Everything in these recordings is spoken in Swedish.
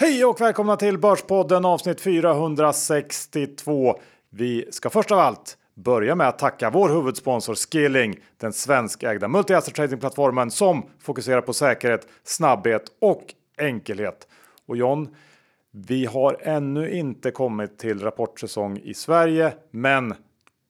Hej och välkomna till Börspodden avsnitt 462. Vi ska först av allt börja med att tacka vår huvudsponsor Skilling, den svenskägda multi-asset tradingplattformen som fokuserar på säkerhet, snabbhet och enkelhet. Och John, vi har ännu inte kommit till rapportsäsong i Sverige, men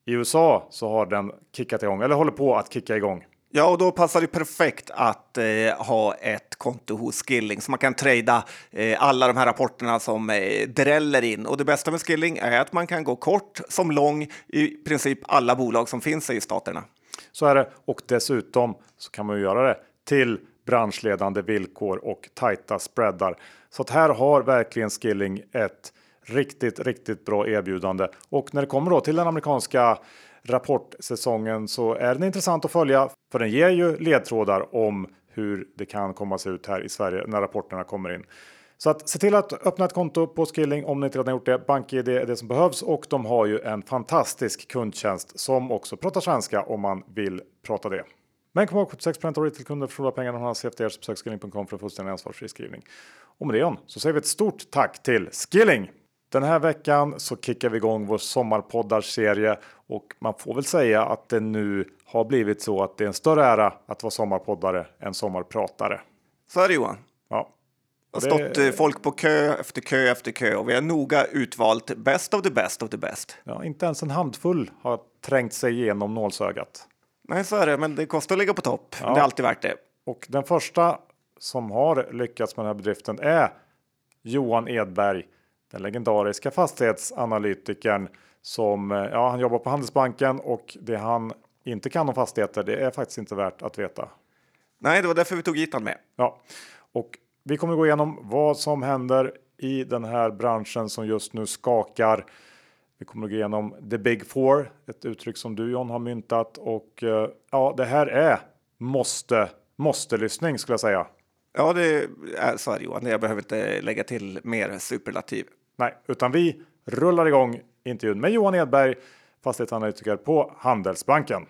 i USA så har den kickat igång eller håller på att kicka igång. Ja, och då passar det perfekt att eh, ha ett konto hos Skilling så man kan trada eh, alla de här rapporterna som eh, dräller in. Och det bästa med Skilling är att man kan gå kort som lång i princip alla bolag som finns i staterna. Så är det och dessutom så kan man ju göra det till branschledande villkor och tajta spreadar. Så att här har verkligen Skilling ett riktigt, riktigt bra erbjudande. Och när det kommer då till den amerikanska rapportsäsongen så är den intressant att följa för den ger ju ledtrådar om hur det kan komma att se ut här i Sverige när rapporterna kommer in. Så att se till att öppna ett konto på Skilling om ni inte redan gjort det. BankID är det som behövs och de har ju en fantastisk kundtjänst som också pratar svenska om man vill prata det. Men kom ihåg 76 av retailkunder förlorar pengarna om efter CFDR så besök skilling.com för en fullständig ansvarsfri skrivning. Och med det John, så säger vi ett stort tack till Skilling! Den här veckan så kickar vi igång vår sommarpoddar-serie och man får väl säga att det nu har blivit så att det är en större ära att vara sommarpoddare än sommarpratare. Så är det Johan. Ja. Det har stått eh, folk på kö efter kö efter kö och vi har noga utvalt best of the best of the best. Ja, inte ens en handfull har trängt sig igenom nålsögat. Nej, så är det, men det kostar att ligga på topp. Ja. Det är alltid värt det. Och den första som har lyckats med den här bedriften är Johan Edberg den legendariska fastighetsanalytikern som eh, ja, han jobbar på Handelsbanken och det han inte kan om fastigheter, det är faktiskt inte värt att veta. Nej, det var därför vi tog hit honom med. Ja, och vi kommer gå igenom vad som händer i den här branschen som just nu skakar. Vi kommer gå igenom the big four, ett uttryck som du John har myntat och eh, ja, det här är måste måste lyssning skulle jag säga. Ja, det är så här Johan. Jag behöver inte lägga till mer superlativ. Nej, utan vi rullar igång intervjun med Johan Edberg, fastighetsanalytiker på Handelsbanken.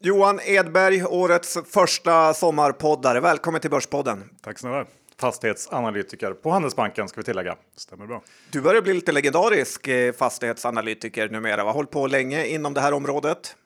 Johan Edberg, årets första sommarpoddare. Välkommen till Börspodden. Tack snälla. Fastighetsanalytiker på Handelsbanken ska vi tillägga. Stämmer bra. Du börjar bli lite legendarisk eh, fastighetsanalytiker numera. Har hållit på länge inom det här området.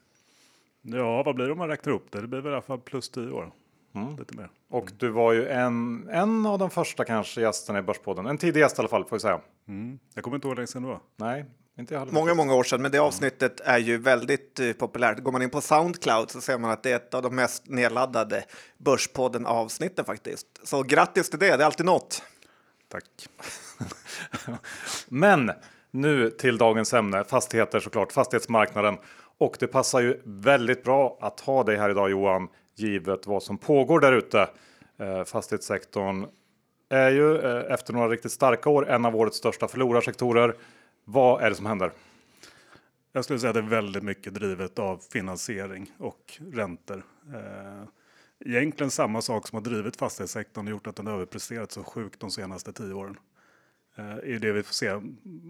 Ja, vad blir det om man räknar upp det? Det blir väl i alla fall plus 10 år. Mm. Lite mer. Och du var ju en, en av de första kanske gästerna i Börspodden. En tidig gäst i alla fall får vi säga. Mm. Jag kommer inte ihåg hur länge sedan det var. Nej, inte jag Många, många år sedan, men det avsnittet är ju väldigt uh, populärt. Går man in på Soundcloud så ser man att det är ett av de mest nedladdade Börspodden avsnitten faktiskt. Så grattis till det, det är alltid något. Tack. men nu till dagens ämne, fastigheter såklart, fastighetsmarknaden. Och det passar ju väldigt bra att ha dig här idag Johan givet vad som pågår där ute. Eh, fastighetssektorn är ju eh, efter några riktigt starka år en av årets största förlorarsektorer. Vad är det som händer? Jag skulle säga att det är väldigt mycket drivet av finansiering och räntor. Eh, egentligen samma sak som har drivit fastighetssektorn och gjort att den överpresterat så sjukt de senaste tio åren. är det vi får se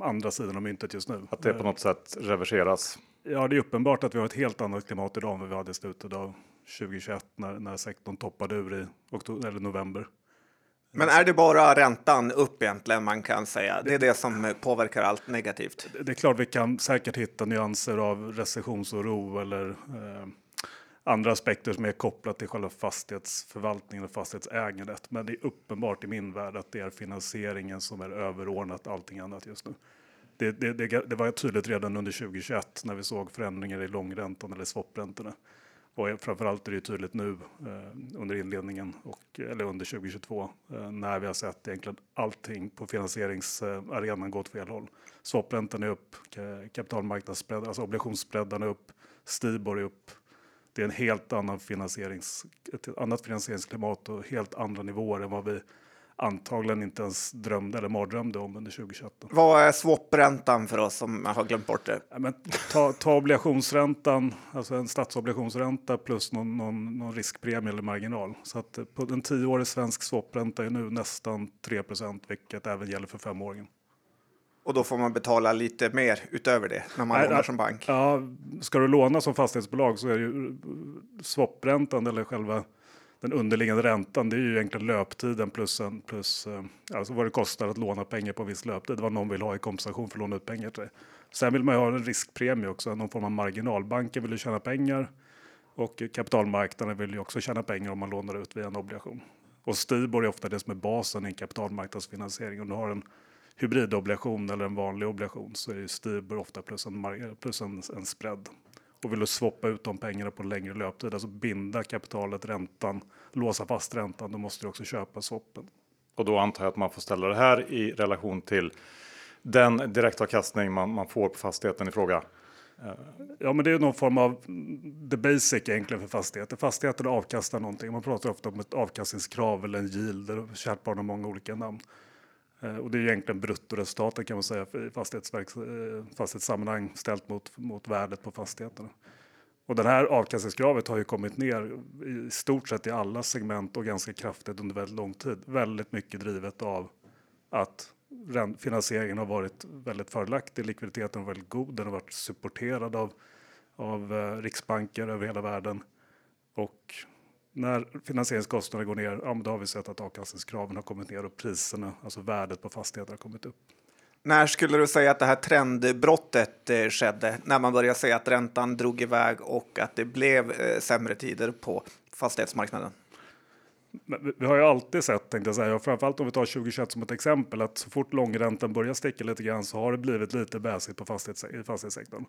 andra sidan av myntet just nu. Att det på något sätt reverseras? Ja, det är uppenbart att vi har ett helt annat klimat idag än vad vi hade i slutet av 2021 när, när sektorn toppade ur i oktober, eller november. Men är det bara räntan upp egentligen man kan säga? Det är det som påverkar allt negativt. Det är klart vi kan säkert hitta nyanser av recessionsoro eller eh, andra aspekter som är kopplat till själva fastighetsförvaltningen och fastighetsägandet. Men det är uppenbart i min värld att det är finansieringen som är överordnat allting annat just nu. Det, det, det, det var tydligt redan under 2021 när vi såg förändringar i långräntan eller swapräntorna. Och framförallt är det tydligt nu eh, under inledningen och eller under 2022 eh, när vi har sett egentligen allting på finansieringsarenan gå åt fel håll. Swapräntan är upp, kapitalmarknadsspread, alltså obligationsspreadarna är upp, Stibor är upp. Det är en helt annan finansierings, ett annat finansieringsklimat och helt andra nivåer än vad vi antagligen inte ens drömde eller mardrömde om under 2021. Vad är swapräntan för oss som har glömt bort det? Ja, men ta, ta obligationsräntan, alltså en statsobligationsränta plus någon, någon, någon riskpremie eller marginal. Så att på en tioårig svensk swapränta är nu nästan 3% vilket även gäller för femåringen. Och då får man betala lite mer utöver det när man Nej, lånar som bank? Ja, ska du låna som fastighetsbolag så är ju swapräntan eller själva den underliggande räntan, det är ju egentligen löptiden plus, en, plus eh, alltså vad det kostar att låna pengar på viss löptid. Vad någon vill ha i kompensation för att låna ut pengar till dig. Sen vill man ju ha en riskpremie också, någon form av marginal. Banken vill ju tjäna pengar och kapitalmarknaden vill ju också tjäna pengar om man lånar ut via en obligation. Och Stibor är ofta det som är basen i en kapitalmarknadsfinansiering. Om du har en hybridobligation eller en vanlig obligation så är ju Stibor ofta plus en, plus en, en spread. Och vill du swappa ut de pengarna på längre löptid, alltså binda kapitalet, räntan, låsa fast räntan, då måste du också köpa swappen. Och då antar jag att man får ställa det här i relation till den direktavkastning man, man får på fastigheten i fråga. Ja, men det är någon form av the basic egentligen för fastigheter. Fastigheter avkastar någonting. Man pratar ofta om ett avkastningskrav eller en yield. Kärt barn har många olika namn. Eh, och det är egentligen bruttoresultatet kan man säga i fastighetsverks, eh, fastighetssammanhang ställt mot, mot värdet på fastigheterna. Och det här avkastningskravet har ju kommit ner i stort sett i alla segment och ganska kraftigt under väldigt lång tid. Väldigt mycket drivet av att finansieringen har varit väldigt fördelaktig, likviditeten har varit väldigt god, den har varit supporterad av, av eh, riksbanker över hela världen. Och när finansieringskostnaderna går ner, ja, då har vi sett att avkastningskraven har kommit ner och priserna, alltså värdet på fastigheter har kommit upp. När skulle du säga att det här trendbrottet eh, skedde? När man började se att räntan drog iväg och att det blev eh, sämre tider på fastighetsmarknaden? vi har ju alltid sett, tänkte jag säga, och framförallt om vi tar 2021 som ett exempel, att så fort långräntan börjar sticka lite grann så har det blivit lite bäsigt på fastighets fastighetssektorn.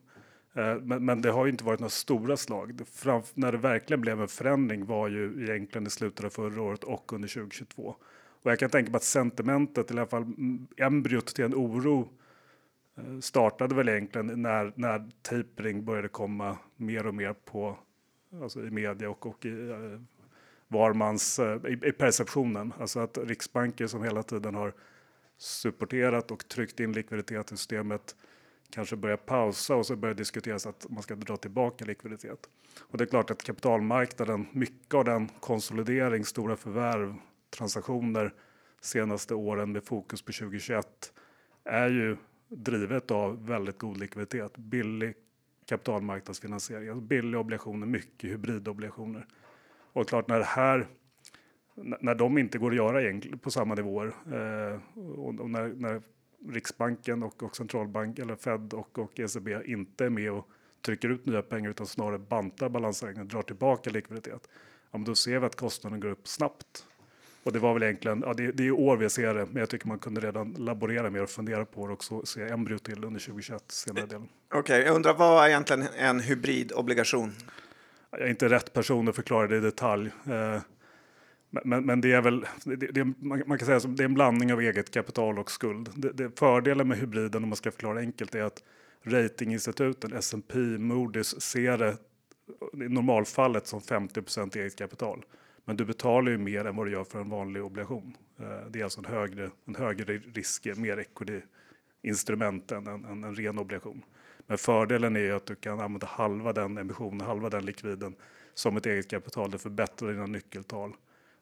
Eh, men, men, det har ju inte varit några stora slag. Framf när det verkligen blev en förändring var ju egentligen i slutet av förra året och under 2022. Och jag kan tänka mig att sentimentet, eller i alla fall embryot till en oro, eh, startade väl egentligen när, när tapering började komma mer och mer på, alltså i media och, och i eh, varmans, var i, i perceptionen. Alltså att Riksbanken som hela tiden har supporterat och tryckt in likviditet i systemet kanske börjar pausa och så börjar diskuteras att man ska dra tillbaka likviditet. Och det är klart att kapitalmarknaden, mycket av den konsolidering, stora förvärv, transaktioner senaste åren med fokus på 2021 är ju drivet av väldigt god likviditet, billig kapitalmarknadsfinansiering, alltså billiga obligationer, mycket hybridobligationer. Och klart när det här när de inte går att göra på samma nivåer eh, och, när, när Riksbanken och, och centralbank eller Fed och, och ECB inte är med och trycker ut nya pengar utan snarare bantar balansräkningen, drar tillbaka likviditet. Ja, men då ser vi att kostnaden går upp snabbt. Och det var väl egentligen, ja, det, det är år vi ser det, men jag tycker man kunde redan laborera mer och fundera på det och så se embryo till under 2021 senare delen. Okej, okay, jag undrar vad är egentligen en hybridobligation? Jag är inte rätt person att förklara det i detalj. Eh, men, men det är väl, det, det, man kan säga att det är en blandning av eget kapital och skuld. Det, det, fördelen med hybriden, om man ska förklara enkelt, är att ratinginstituten, S&P, Moody's, ser det i normalfallet som 50% eget kapital. Men du betalar ju mer än vad du gör för en vanlig obligation. Eh, det är alltså en högre, en högre risk, mer equity-instrument än en, en, en ren obligation. Men fördelen är att du kan använda halva den emissionen, halva den likviden som ett eget kapital. Det förbättrar dina nyckeltal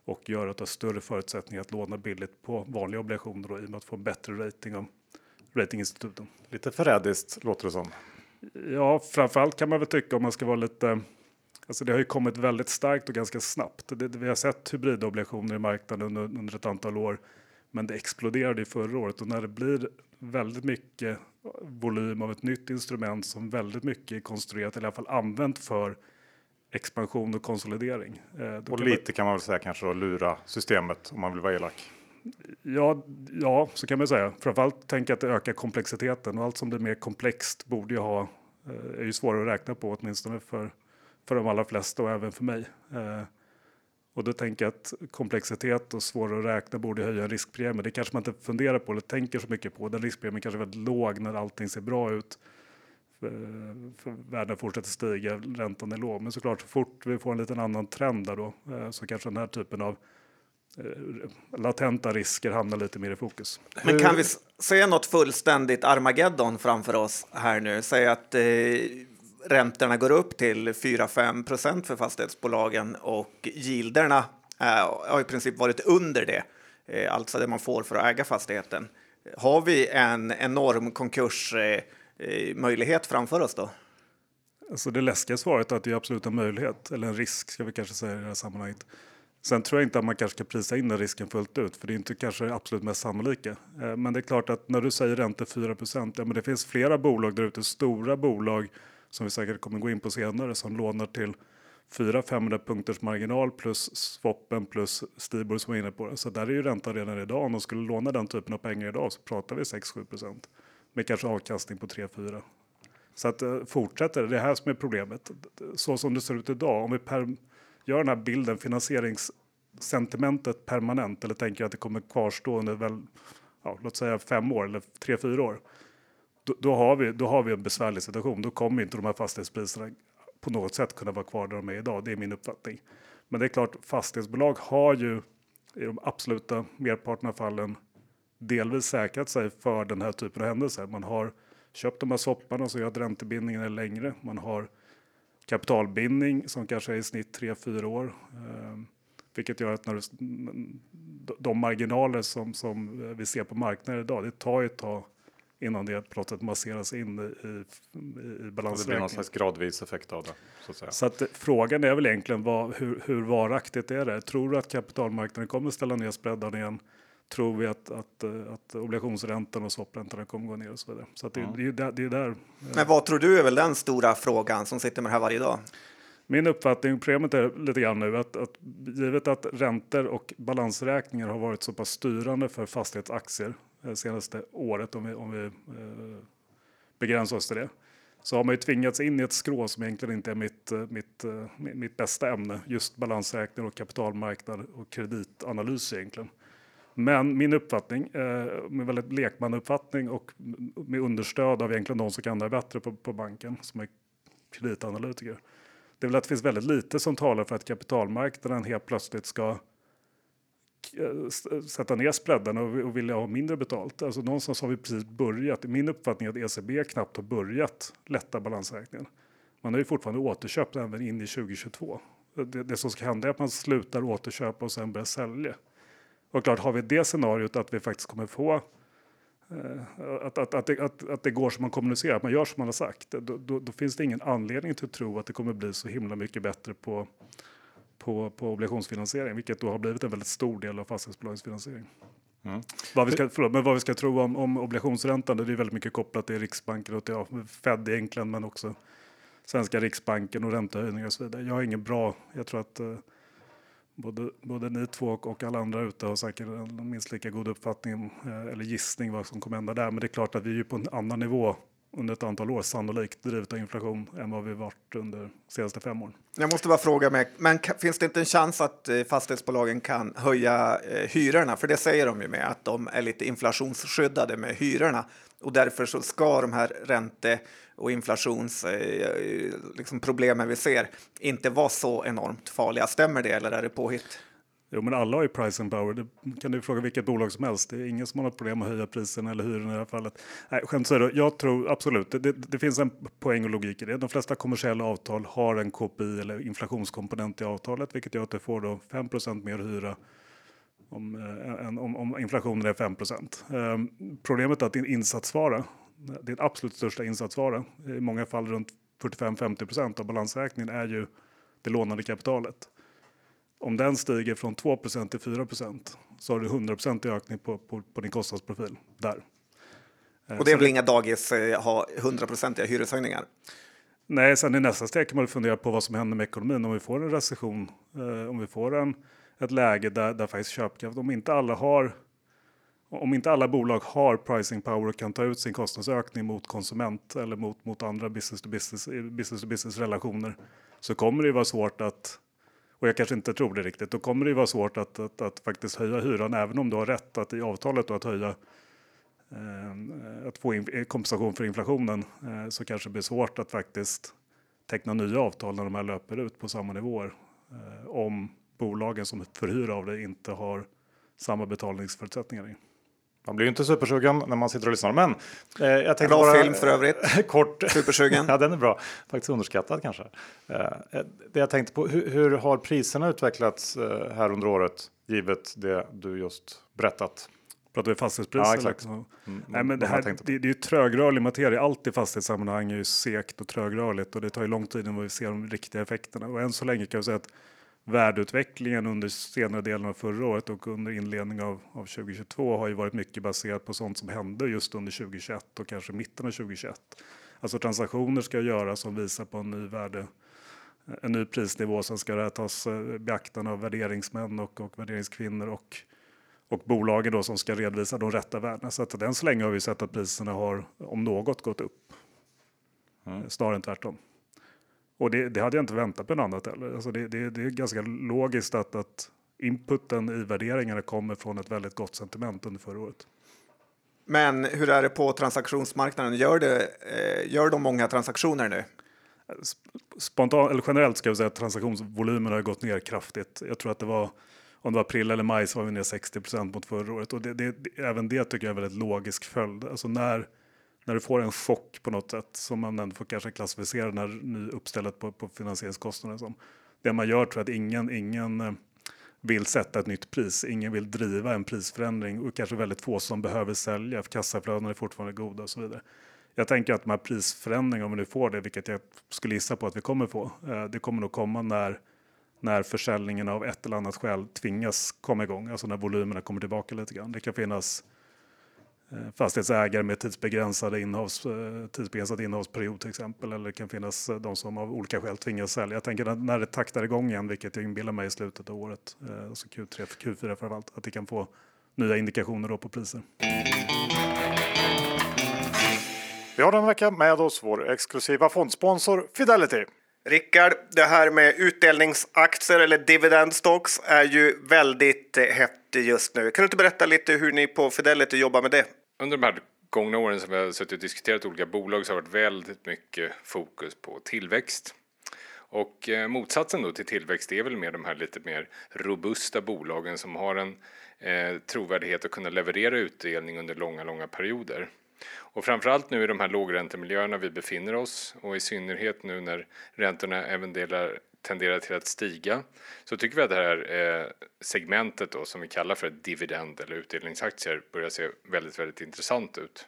och gör att du har större förutsättningar att låna billigt på vanliga obligationer då, i och med att få en bättre rating av ratinginstituten. Lite förrädiskt låter det som. Ja, framförallt kan man väl tycka om man ska vara lite Alltså det har ju kommit väldigt starkt och ganska snabbt. Det, vi har sett hybridobligationer i marknaden under, under ett antal år, men det exploderade i förra året och när det blir väldigt mycket volym av ett nytt instrument som väldigt mycket är konstruerat, eller i alla fall använt för expansion och konsolidering. Eh, och kan lite man... kan man väl säga kanske då lura systemet om man vill vara elak. Ja, ja, så kan man säga. Framförallt tänka att det ökar komplexiteten och allt som blir mer komplext borde ju ha eh, är ju svårare att räkna på åtminstone för, för de allra flesta och även för mig. Eh, och då tänker jag att komplexitet och svårare att räkna borde höja en riskpremie. Det kanske man inte funderar på eller tänker så mycket på. Den riskpremien kanske är väldigt låg när allting ser bra ut. För världen fortsätter stiga, räntan är låg. Men såklart, så fort vi får en liten annan trend där då, eh, så kanske den här typen av eh, latenta risker hamnar lite mer i fokus. Men kan vi se något fullständigt Armageddon framför oss här nu? Säg att eh, räntorna går upp till 4-5 procent för fastighetsbolagen och yielderna eh, har i princip varit under det, eh, alltså det man får för att äga fastigheten. Har vi en enorm konkurs eh, Eh, Eh, möjlighet framför oss då? Alltså det läskiga svaret är att det är absolut en möjlighet, eller en risk ska vi kanske säga i det här sammanhanget. Sen tror jag inte att man kanske ska prisa in den risken fullt ut, för det är inte kanske det absolut mest sannolika. Eh, men det är klart att när du säger ränta 4 ja, men det finns flera bolag där ute, stora bolag som vi säkert kommer gå in på senare, som lånar till 400-500 punkters marginal plus swappen plus Stibor som var inne på det. Så där är ju räntan redan idag. Om de skulle låna den typen av pengar idag så pratar vi 6-7 med kanske avkastning på 3-4. Så att eh, fortsätter det är här som är problemet. Så som det ser ut idag, om vi per, gör den här bilden finansieringssentimentet permanent eller tänker att det kommer kvarstå under väl, ja, låt säga fem år eller tre, fyra år. Då, då, har vi, då har vi en besvärlig situation. Då kommer inte de här fastighetspriserna på något sätt kunna vara kvar där de är idag. Det är min uppfattning. Men det är klart, fastighetsbolag har ju i de absoluta merparten av fallen delvis säkrat sig för den här typen av händelser. Man har köpt de här sopparna som gör att räntebindningen är längre. Man har kapitalbindning som kanske är i snitt 3-4 år. Eh, vilket gör att när de marginaler som, som vi ser på marknaden idag, det tar ju ett tag innan det på något sätt masseras in i, i, i balansräkningen. Det blir någon slags gradvis effekt av det. Så att, säga. så att frågan är väl egentligen vad, hur, hur varaktigt är det? Tror du att kapitalmarknaden kommer ställa ner spreadarna igen? Tror vi att, att, att obligationsräntan och swapräntorna kommer gå ner och så vidare? Så att det, mm. det, det, det är där. Men vad tror du är väl den stora frågan som sitter med det här varje dag? Min uppfattning, problemet är lite grann nu att, att givet att räntor och balansräkningar har varit så pass styrande för fastighetsaktier Eh, senaste året om vi, om vi eh, begränsar oss till det. Så har man ju tvingats in i ett skrå som egentligen inte är mitt, eh, mitt, mitt bästa ämne. Just balansräkning och kapitalmarknad och kreditanalys egentligen. Men min uppfattning, eh, med väldigt lekmannauppfattning och med understöd av egentligen de som kan det bättre på, på banken som är kreditanalytiker. Det är väl att det finns väldigt lite som talar för att kapitalmarknaden helt plötsligt ska eh, sätta ner spreaden och vilja ha mindre betalt. Alltså någonstans har vi precis börjat. Min uppfattning är att ECB knappt har börjat lätta balansräkningen. Man har ju fortfarande återköpt även in i 2022. Det, det som ska hända är att man slutar återköpa och sen börjar sälja. Och klart, har vi det scenariot att vi faktiskt kommer få eh, att, att, att, det, att, att det går som man kommunicerar, att man gör som man har sagt, då, då, då finns det ingen anledning till att tro att det kommer bli så himla mycket bättre på på, på obligationsfinansiering, vilket då har blivit en väldigt stor del av fastighetsbolagens finansiering. Mm. Vad vi ska, förlåt, men vad vi ska tro om, om obligationsräntan, det är väldigt mycket kopplat till Riksbanken och till ja, Fed egentligen, men också svenska Riksbanken och räntehöjningar och så vidare. Jag har ingen bra, jag tror att eh, både, både ni två och, och alla andra ute har säkert en minst lika god uppfattning eh, eller gissning vad som kommer hända där. Men det är klart att vi är på en annan nivå under ett antal år, sannolikt drivet av inflation, än vad vi varit under de senaste fem åren. Jag måste bara fråga mig, men finns det inte en chans att eh, fastighetsbolagen kan höja eh, hyrorna? För det säger de ju med att de är lite inflationsskyddade med hyrorna och därför så ska de här ränte och inflationsproblemen eh, liksom vi ser inte vara så enormt farliga. Stämmer det eller är det påhitt? Jo, men alla har ju pricing power. Det kan du fråga vilket bolag som helst. Det är ingen som har något problem att höja priserna eller hyrorna i det här fallet. Nej, skämt åsido, jag tror absolut, det, det, det, finns en poäng och logik i det. De flesta kommersiella avtal har en KPI eller inflationskomponent i avtalet, vilket gör att du får då 5% mer hyra om, äh, om, om, inflationen är 5 ähm, Problemet är att din insatsvara, din absolut största insatsvara, i många fall runt 45-50% av balansräkningen är ju det lånade kapitalet. Om den stiger från 2% till 4% så har du 100 i ökning på, på, på, din kostnadsprofil där. Eh, och det är väl inga dagis eh, ha 100 hyreshöjningar? Nej, sen i nästa steg kan man fundera på vad som händer med ekonomin om vi får en recession, eh, om vi får en, ett läge där, där faktiskt köpkraft, om inte alla har om inte alla bolag har pricing power och kan ta ut sin kostnadsökning mot konsument eller mot, mot andra business to business, business to business relationer så kommer det vara svårt att och jag kanske inte tror det riktigt, då kommer det vara svårt att, att, att faktiskt höja hyran även om du har rätt att i avtalet då att höja eh, att få in, kompensation för inflationen eh, så kanske det blir svårt att faktiskt teckna nya avtal när de här löper ut på samma nivåer eh, om bolagen som förhyr av det inte har samma betalningsförutsättningar. Man blir ju inte supersugen när man sitter och lyssnar. Men eh, jag tänkte Bra bara, film för övrigt. kort. Supersugen. ja, den är bra. Faktiskt underskattad kanske. Eh, det jag tänkte på, hur, hur har priserna utvecklats eh, här under året? Givet det du just berättat. Pratar vi fastighetspriser? Ja, exakt. Liksom? Mm, Nej, men det, här, det, det är ju trögrörlig materia. Allt i fastighetssammanhang är ju sekt och trögrörligt och det tar ju lång tid innan vi ser de riktiga effekterna. Och än så länge kan jag säga att värdeutvecklingen under senare delen av förra året och under inledningen av, av 2022 har ju varit mycket baserat på sånt som hände just under 2021 och kanske mitten av 2021. Alltså transaktioner ska göras som visar på en ny värde, en ny prisnivå. Sen ska det här tas eh, beaktande av värderingsmän och, och värderingskvinnor och, och bolagen då som ska redovisa de rätta värdena. Så att än så länge har vi sett att priserna har om något gått upp. Mm. Snarare än tvärtom. Och det, det, hade jag inte väntat på något annat heller. Alltså det, det, det är ganska logiskt att, att inputen i värderingarna kommer från ett väldigt gott sentiment under förra året. Men hur är det på transaktionsmarknaden? Gör, det, eh, gör de många transaktioner nu? Spontant, eller generellt ska jag säga att transaktionsvolymen har gått ner kraftigt. Jag tror att det var om det var april eller maj så var vi ner 60% mot förra året och det, även det tycker jag är en väldigt logisk följd. Alltså när när du får en chock på något sätt som man ändå får kanske klassificera den här ny uppstället på, på finansieringskostnaden som. Det man gör tror jag att ingen, ingen eh, vill sätta ett nytt pris. Ingen vill driva en prisförändring och kanske väldigt få som behöver sälja för kassaflödena är fortfarande goda och så vidare. Jag tänker att de här prisförändringarna, om vi nu får det, vilket jag skulle gissa på att vi kommer få, eh, det kommer nog komma när, när försäljningen av ett eller annat skäl tvingas komma igång, alltså när volymerna kommer tillbaka lite grann. Det kan finnas fastighetsägare med tidsbegränsade innehavs, eh, tidsbegränsad innehavsperiod till exempel. Eller det kan finnas eh, de som av olika skäl tvingas sälja. Jag tänker att när det taktar igång igen, vilket jag inbillar mig i slutet av året, alltså Q3, Q4 framförallt, att det kan få nya indikationer då på priser. Vi har den vecka med oss vår exklusiva fondsponsor Fidelity. Rickard, det här med utdelningsaktier eller dividend stocks är ju väldigt hett just nu. Kan du inte berätta lite hur ni på Fidelity jobbar med det? Under de här gångna åren som vi har suttit och diskuterat olika bolag så har det varit väldigt mycket fokus på tillväxt. Och eh, motsatsen då till tillväxt är väl mer de här lite mer robusta bolagen som har en eh, trovärdighet att kunna leverera utdelning under långa, långa perioder. Och framförallt nu i de här lågräntemiljöerna vi befinner oss och i synnerhet nu när räntorna även delar tenderar till att stiga så tycker vi att det här eh, segmentet då, som vi kallar för dividend eller utdelningsaktier börjar se väldigt, väldigt intressant ut.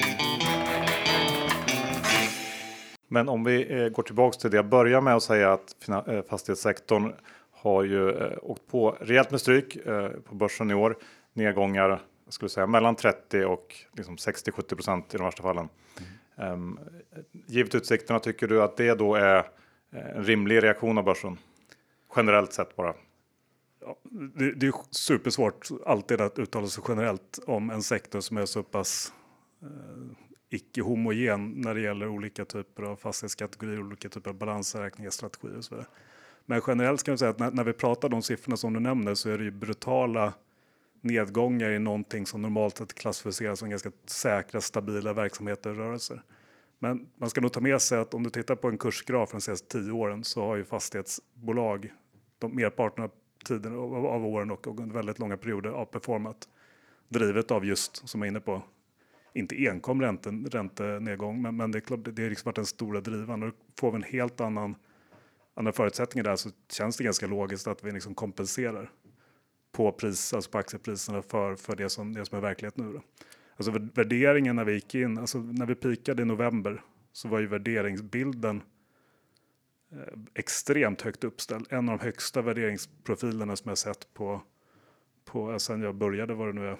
Men om vi eh, går tillbaks till det jag börjar med att säga att eh, fastighetssektorn har ju eh, åkt på rejält med stryk på börsen i år. Nedgångar jag skulle säga mellan 30 och liksom 60-70 procent i de värsta fallen. Mm. Givet utsikterna, tycker du att det då är en rimlig reaktion av börsen? Generellt sett bara. Ja, det, det, är supersvårt alltid att uttala sig generellt om en sektor som är så pass icke icke homogen när det gäller olika typer av fastighetskategorier, olika typer av balansräkningar, strategier och så vidare. Men generellt kan man säga att när, när vi pratar om de siffrorna som du nämner så är det ju brutala nedgångar i någonting som normalt sett klassificeras som ganska säkra, stabila verksamheter och rörelser. Men man ska nog ta med sig att om du tittar på en kursgraf från de senaste tio åren så har ju fastighetsbolag de merparten av tiden av åren och under väldigt långa perioder av performat drivet av just som jag är inne på inte enkom ränten, räntenedgång, men, men det är klart, det har liksom varit den stora drivan och får vi en helt annan, andra förutsättningar där så känns det ganska logiskt att vi liksom kompenserar på, pris, alltså på aktiepriserna för, för det, som, det som är verklighet nu. Då. Alltså värderingen när vi gick in, alltså när vi pikade i november så var ju värderingsbilden eh, extremt högt uppställd. En av de högsta värderingsprofilerna som jag sett på, på sen jag började, vad det nu är,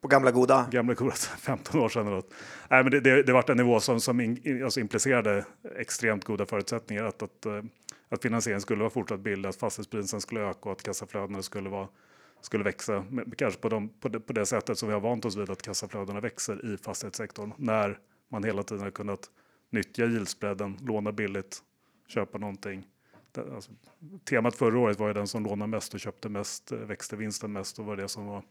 på gamla goda? Gamla goda, 15 år sedan. Eller något. Nej, men det, det, det var en nivå som, som in, alltså implicerade extremt goda förutsättningar. Att, att, eh, att finansieringen skulle vara fortsatt billig, att fastighetspriserna skulle öka och att kassaflödena skulle, vara, skulle växa. Kanske på, de, på, det, på det sättet som vi har vant oss vid att kassaflödena växer i fastighetssektorn. När man hela tiden har kunnat nyttja yieldsspreaden, låna billigt, köpa någonting. Alltså, temat förra året var ju den som lånade mest och köpte mest, eh, växte vinsten mest och var det som var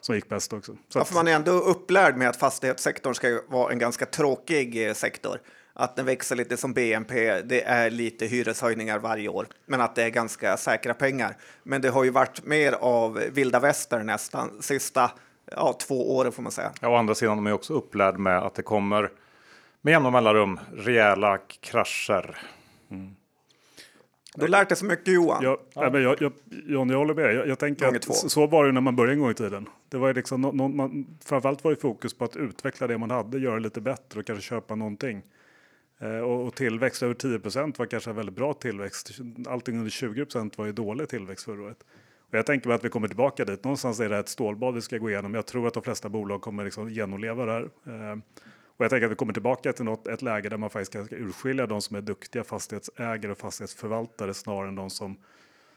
som gick bäst också. Så ja, för man är ändå upplärd med att fastighetssektorn ska vara en ganska tråkig eh, sektor. Att den växer lite som BNP, det är lite hyreshöjningar varje år, men att det är ganska säkra pengar. Men det har ju varit mer av vilda väster nästan sista ja, två åren får man säga. Ja, å andra sidan de är också upplärd med att det kommer med jämna mellanrum rejäla krascher. Mm. Du har lärt dig så mycket Johan. Ja, ja. Men jag, jag, John, jag håller med. Jag, jag tänker att så var det när man började en gång i tiden. Det var liksom no, no, man, framförallt var det fokus på att utveckla det man hade, göra lite bättre och kanske köpa någonting. Eh, och, och, tillväxt över 10% var kanske en väldigt bra tillväxt. Allting under 20% var ju dålig tillväxt förra året. Och jag tänker mig att vi kommer tillbaka dit. Någonstans är det ett stålbad vi ska gå igenom. Jag tror att de flesta bolag kommer liksom genomleva det här. Eh, och jag tänker att vi kommer tillbaka till något, ett läge där man faktiskt ska urskilja de som är duktiga fastighetsägare och fastighetsförvaltare snarare än de som,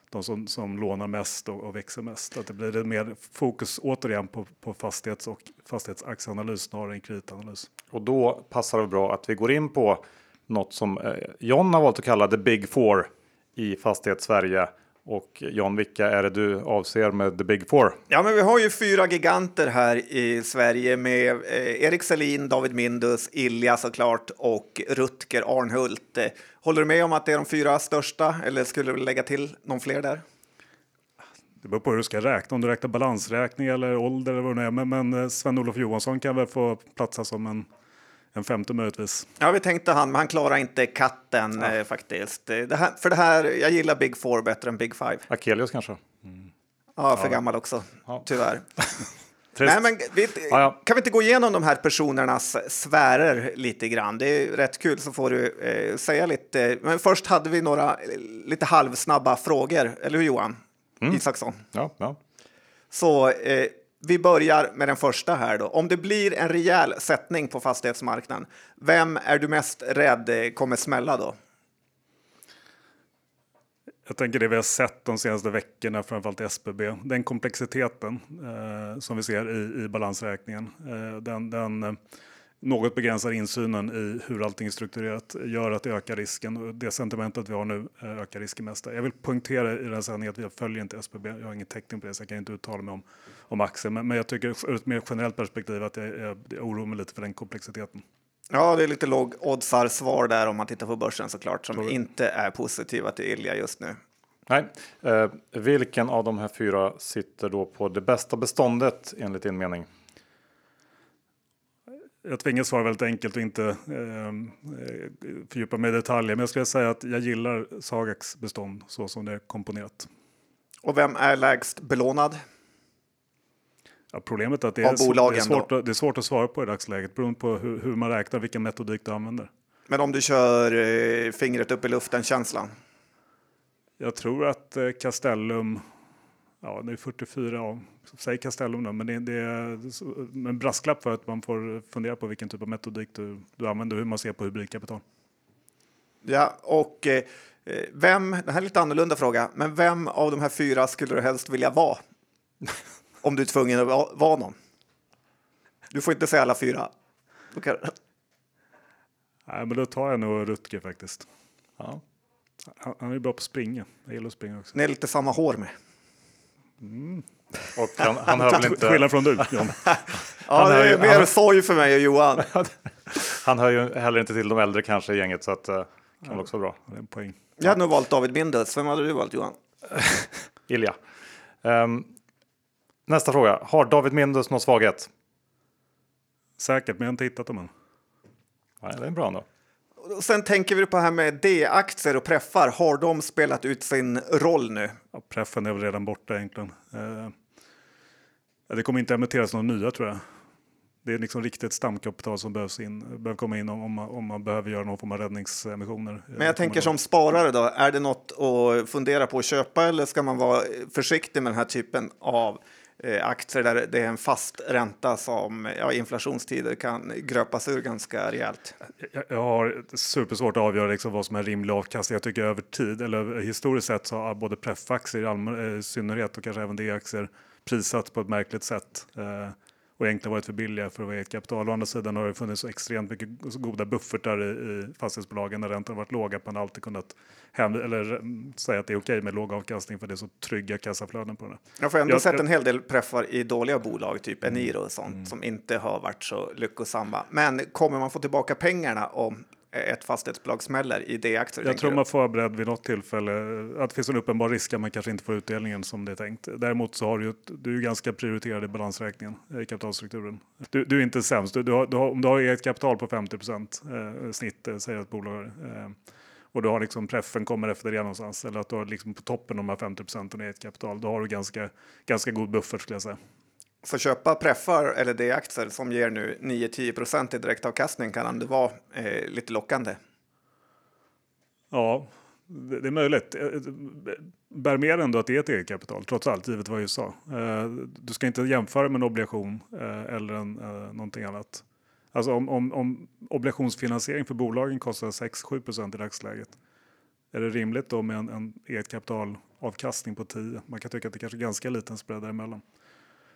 de som, som lånar mest och, och växer mest. Att det blir mer fokus återigen på, på fastighets och fastighetsaktieanalys snarare än kreditanalys. Och då passar det bra att vi går in på något som eh, John har valt att kalla the big four i fastighetssverige och John, vilka är det du avser med the big four? Ja, men vi har ju fyra giganter här i Sverige med eh, Erik Selin, David Mindus, Ilja såklart och Rutger Arnhult. Eh, håller du med om att det är de fyra största eller skulle du lägga till någon fler där? Det beror på hur du ska räkna, om du räknar balansräkning eller ålder eller vad det är. Men, men eh, Sven-Olof Johansson kan väl få platsa som en en femte möjligtvis. Ja, vi tänkte han, men han klarar inte katten ja. eh, faktiskt. Det här, för det här, jag gillar Big Four bättre än Big Five. Akelius kanske? Mm. Ja, för ja. gammal också, ja. tyvärr. Nej, men vi, kan vi inte gå igenom de här personernas sfärer lite grann? Det är rätt kul, så får du eh, säga lite. Men först hade vi några lite halvsnabba frågor, eller hur Johan mm. Isaksson? Ja, ja. Så eh, vi börjar med den första här då. Om det blir en rejäl sättning på fastighetsmarknaden, vem är du mest rädd kommer smälla då? Jag tänker det vi har sett de senaste veckorna, framförallt SBB, den komplexiteten eh, som vi ser i, i balansräkningen. Eh, den, den eh, något begränsar insynen i hur allting är strukturerat gör att det ökar risken. Och det sentimentet vi har nu eh, ökar risken mest. Jag vill poängtera i den sändningen att vi följer inte SBB. Jag har ingen täckning på det så jag kan inte uttala mig om, om aktier. Men, men jag tycker ur ett mer generellt perspektiv att jag, jag, jag oroar mig lite för den komplexiteten. Ja, det är lite låg oddsar svar där om man tittar på börsen såklart som inte är positiva till Ilja just nu. Nej, eh, vilken av de här fyra sitter då på det bästa beståndet enligt din mening? Jag tvingas svara väldigt enkelt och inte eh, fördjupa mig i detaljer. Men jag skulle säga att jag gillar Sagax bestånd så som det är komponerat. Och vem är lägst belånad? Ja, problemet är att det är, det, är svårt att, det är svårt att svara på i dagsläget beroende på hur, hur man räknar, vilken metodik du använder. Men om du kör eh, fingret upp i luften-känslan? Jag tror att eh, Castellum ja, det är 44, ja, säg Castellum då, men det, det, är en brasklapp för att man får fundera på vilken typ av metodik du, du använder hur man ser på hybridkapital. Ja, och eh, vem, det här är lite annorlunda fråga, men vem av de här fyra skulle du helst vilja vara? Om du är tvungen att vara någon. Du får inte säga alla fyra. Okay. Nej, men då tar jag nog Rutger faktiskt. Ja. Han, han är bra på att springa. Jag gillar att springa också. Ni är lite samma hår med. Mm. Och han, han hör väl inte... Skillnad från du, John. ja, det är mer han... sorg för mig och Johan. han hör ju heller inte till de äldre kanske i gänget, så att, uh, kan ja, också vara bra. Det är en poäng. Jag hade nog valt David Bindels. Vem hade du valt, Johan? Ilja. Um, nästa fråga. Har David Mindus någon svaghet? Säkert, men jag har inte hittat dem än. Nej, det är bra ändå. Och sen tänker vi på det här med D-aktier och preffar. Har de spelat ut sin roll nu? Ja, preffen är väl redan borta egentligen. Eh, det kommer inte emitteras några nya tror jag. Det är liksom riktigt stamkapital som behövs in, behöver komma in om, om, man, om man behöver göra någon form av räddningsemissioner. Men jag tänker som sparare då, är det något att fundera på att köpa eller ska man vara försiktig med den här typen av Eh, Eh, aktier där det är en fast ränta som ja, inflationstider kan gröpas ur ganska rejält. Jag, jag har supersvårt att avgöra liksom vad som är rimlig avkastning. Jag tycker över tid, eller historiskt sett, så har både preffaktier i, allmän, eh, i synnerhet och kanske även D-aktier prissatt på ett märkligt sätt. Eh, och egentligen varit för billiga för att vara eget kapital. Å andra sidan har det funnits extremt mycket goda buffertar i, i fastighetsbolagen när räntorna varit låga. Att man alltid kunnat eller mm, säga att det är okej med låg avkastning för det är så trygga kassaflöden på det. Jag har ändå Jag- sett jag- en hel del preffar i dåliga bolag, typ Eniro och sånt, som inte har varit så lyckosamma. Men kommer man få tillbaka pengarna om ett fastighetsbolag smäller i D-aktier? Jag tror man får vara beredd vid något tillfälle att det finns en uppenbar risk att man kanske inte får utdelningen som det är tänkt. Däremot så har du, ju ett- du är ganska prioriterad i balansräkningen i kapitalstrukturen. Du, du är inte sämst. Du, du har, har, om du har eget kapital på 50 procent eh, snitt, eh, säger ett bolag, eh, och du har liksom preffen kommer efter det någonstans, eller att du har liksom på toppen av de här 50 procenten eget kapital, då har du ganska, ganska god buffert skulle jag säga. Så köpa preffar eller D-aktier som ger nu 9-10 procent i direktavkastning kan det vara eh, lite lockande. Ja, det det är möjligt. Eh, eh, bär med ändå att det är ett eget kapital, trots allt, givet vad jag sa. Eh, Du ska inte jämföra med en obligation eh, eller en, eh, någonting annat. Alltså om, om, om obligationsfinansiering för bolagen kostar 6-7 procent i dagsläget, är det rimligt då med en, en eget kapitalavkastning på 10? Man kan tycka att det kanske är ganska liten spread däremellan.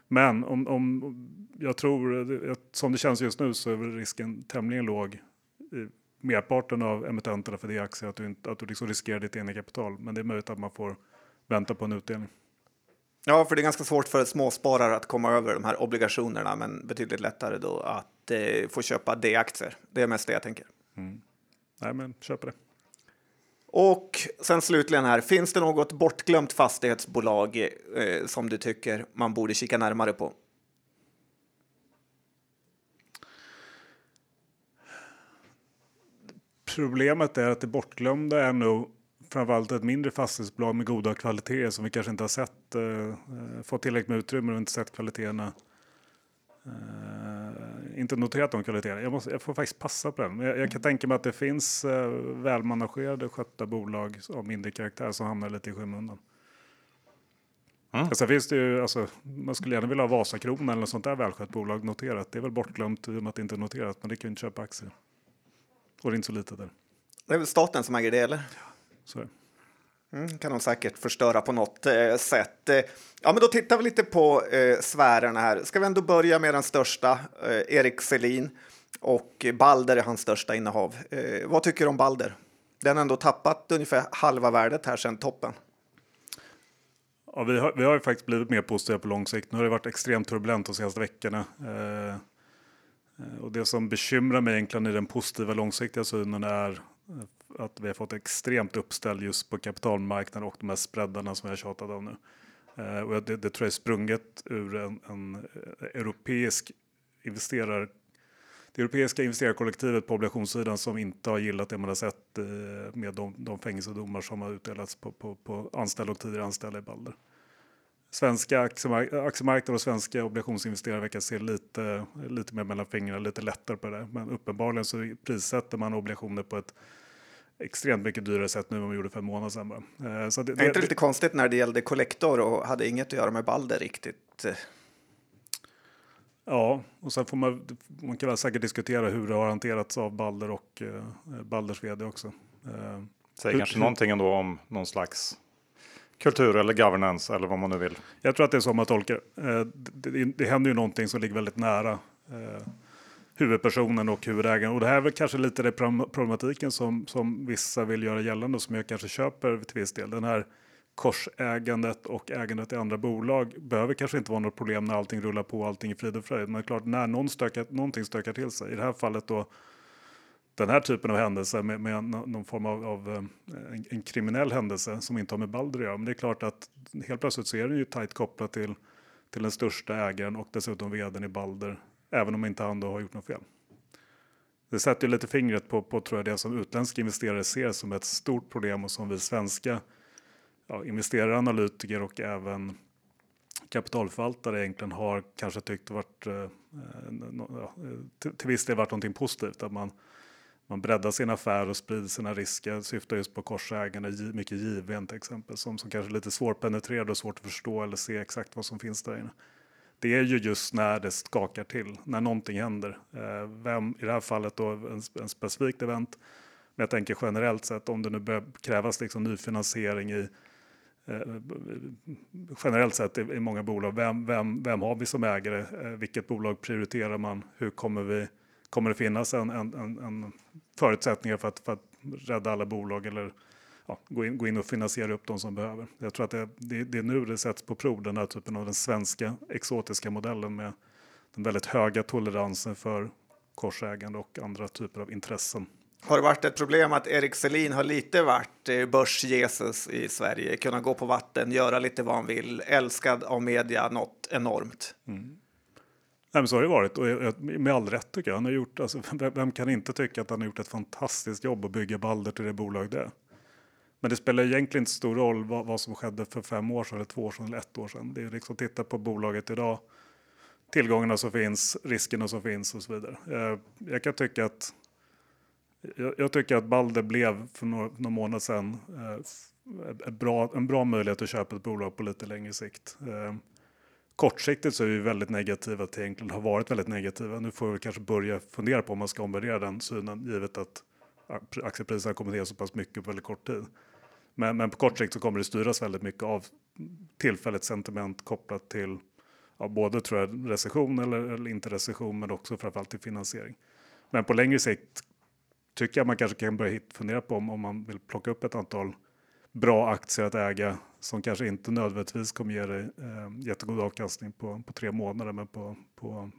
Men om, om jag tror, som det känns just nu så är väl risken tämligen låg i merparten av emittenterna för det aktier att du, inte, att du liksom riskerar ditt egna kapital. Men det är möjligt att man får vänta på en utdelning. Ja, för det är ganska svårt för småsparare att komma över de här obligationerna, men betydligt lättare då att eh, få köpa D-aktier. Det är mest det jag tänker. Nej, men köp det. Och sen slutligen här, finns det något bortglömt fastighetsbolag eh, som du tycker man borde kika närmare på? Problemet är att det bortglömda är nog framförallt ett mindre fastighetsbolag med goda kvaliteter som vi kanske inte har sett, eh, eh fått tillräckligt med utrymme och inte sett kvaliteterna. Eh, inte noterat de kvaliteterna. Jag, måste, jag får faktiskt passa på den. Jag, jag kan tänka mig att det finns eh, välmanagerade, skötta bolag av mindre karaktär som hamnar lite i skymundan. Mm. Sen finns det ju, alltså, man skulle gärna vilja ha Vasakronan eller något sånt där välskött bolag noterat. Det är väl bortglömt i och med att det inte är noterat, men det kan ju inte köpa aktier. Och det är inte så litet där. Det är väl staten som äger det, eller? Så är det. Mm, kan de säkert förstöra på något eh, sätt. Eh, ja, men då tittar vi lite på eh, sfärerna här. Ska vi ändå börja med den största, eh, Erik Selin. Och Balder är hans största innehav. Eh, vad tycker du om Balder? Den har ändå tappat ungefär halva värdet här sedan toppen. Ja, vi, har, vi har ju faktiskt blivit mer positiva på lång sikt. Nu har det varit extremt turbulent de senaste veckorna. Eh, eh och det som bekymrar mig egentligen i den positiva långsiktiga synen är eh, att vi har fått extremt uppställ just på kapitalmarknaden och de här spreadarna som jag tjatat om nu. Eh, och det, det tror jag är sprunget ur en, en eh, europeisk investerare det europeiska investerarkollektivet på obligationssidan som inte har gillat det man har sett eh, med de, de fängelsedomar som har utdelats på, på, på anställda och tidigare anställda i Balder. Svenska aktiemark- och svenska obligationsinvesterare verkar se lite, lite mer mellan fingrarna, lite lättare på det. Men uppenbarligen så prissätter man obligationer på ett extremt mycket dyrare sätt nu än man gjorde för en månad sedan. bara. Eh, Så det, Är inte det lite konstigt när det gällde Collector och hade inget att göra med Balder riktigt? Ja, och sen får man, man kan väl säkert diskutera hur det har hanterats av Balder och eh, Balders vd också. Eh, Säger Hur- kanske hur- någonting ändå om någon slags kultur eller governance eller vad man nu vill. Jag tror att det är så man tolkar det. Eh, det. Det, det händer ju någonting som ligger väldigt nära eh, huvudpersonen och huvudägaren. Och det här är väl kanske lite det problematiken som, som vissa vill göra gällande och som jag kanske köper till viss del. Den här korsägandet och ägandet i andra bolag behöver kanske inte vara något problem när allting rullar på och allting är frid och fröjd. Men klart, när någon stökar, någonting stökar till sig, i det här fallet då den här typen av händelser med, med någon form av, av eh, en, en kriminell händelse som inte har med Balder att göra. Men det är klart att helt plötsligt så är den ju tajt kopplat till, till den största ägaren och dessutom vdn i Balder, även om inte han då har gjort något fel. Det sätter ju lite fingret på, på tror jag, det som utländska investerare ser som ett stort problem och som vi svenska ja, investerare, analytiker och även kapitalförvaltare egentligen har kanske tyckt varit eh, ja, till, till viss del varit någonting positivt. Att man, man breddar sin affär och sprider sina risker. Syftar just på korsägande, mycket given till exempel. Som, som kanske är lite svårpenetrerad och svårt att förstå eller se exakt vad som finns där inne. Det är ju just när det skakar till, när någonting händer. Eh, vem, I det här fallet då en, en specifikt event. Men jag tänker generellt sett om det nu börjar krävas liksom ny finansiering i eh, generellt sett i, i många bolag. Vem, vem, vem har vi som ägare? Eh, vilket bolag prioriterar man? Hur kommer vi? Kommer det finnas en, en, en, en förutsättningar för att, för att rädda alla bolag eller ja, gå, in, gå in och finansiera upp de som behöver? Jag tror att det, det, det är nu det sätts på prov, den här typen av den svenska exotiska modellen med den väldigt höga toleransen för korsägande och andra typer av intressen. Har det varit ett problem att Erik Selin har lite varit eh, börs-Jesus i Sverige? Kunna gå på vatten, göra lite vad han vill, älskad av media något enormt. Mm. Nej, men så har det varit och med all rätt tycker jag. Han har gjort, alltså, vem kan inte tycka att han har gjort ett fantastiskt jobb att bygga Balder till det bolag det är? Men det spelar egentligen inte stor roll vad, vad, som skedde för fem år sedan, eller två år sedan eller ett år sedan. Det är liksom titta på bolaget idag, tillgångarna som finns, riskerna som finns och så vidare. Jag, jag kan tycka att jag, jag, tycker att Balder blev för några, några månader sedan eh, bra, en bra möjlighet att köpa ett bolag på lite längre sikt. Eh, kortsiktigt så är vi väldigt negativa till egentligen har varit väldigt negativa. Nu får vi kanske börja fundera på om man ska omvärdera den synen givet att aktiepriserna har kommit ner så pass mycket på väldigt kort tid. Men, men, på kort sikt så kommer det styras väldigt mycket av tillfälligt sentiment kopplat till ja, både tror jag, recession eller, eller inte recession men också framförallt till finansiering. Men på längre sikt tycker jag man kanske kan börja fundera på om, om man vill plocka upp ett antal bra aktier att äga som kanske inte nödvändigtvis kommer ge dig eh, jättegod avkastning på, på tre månader men på, på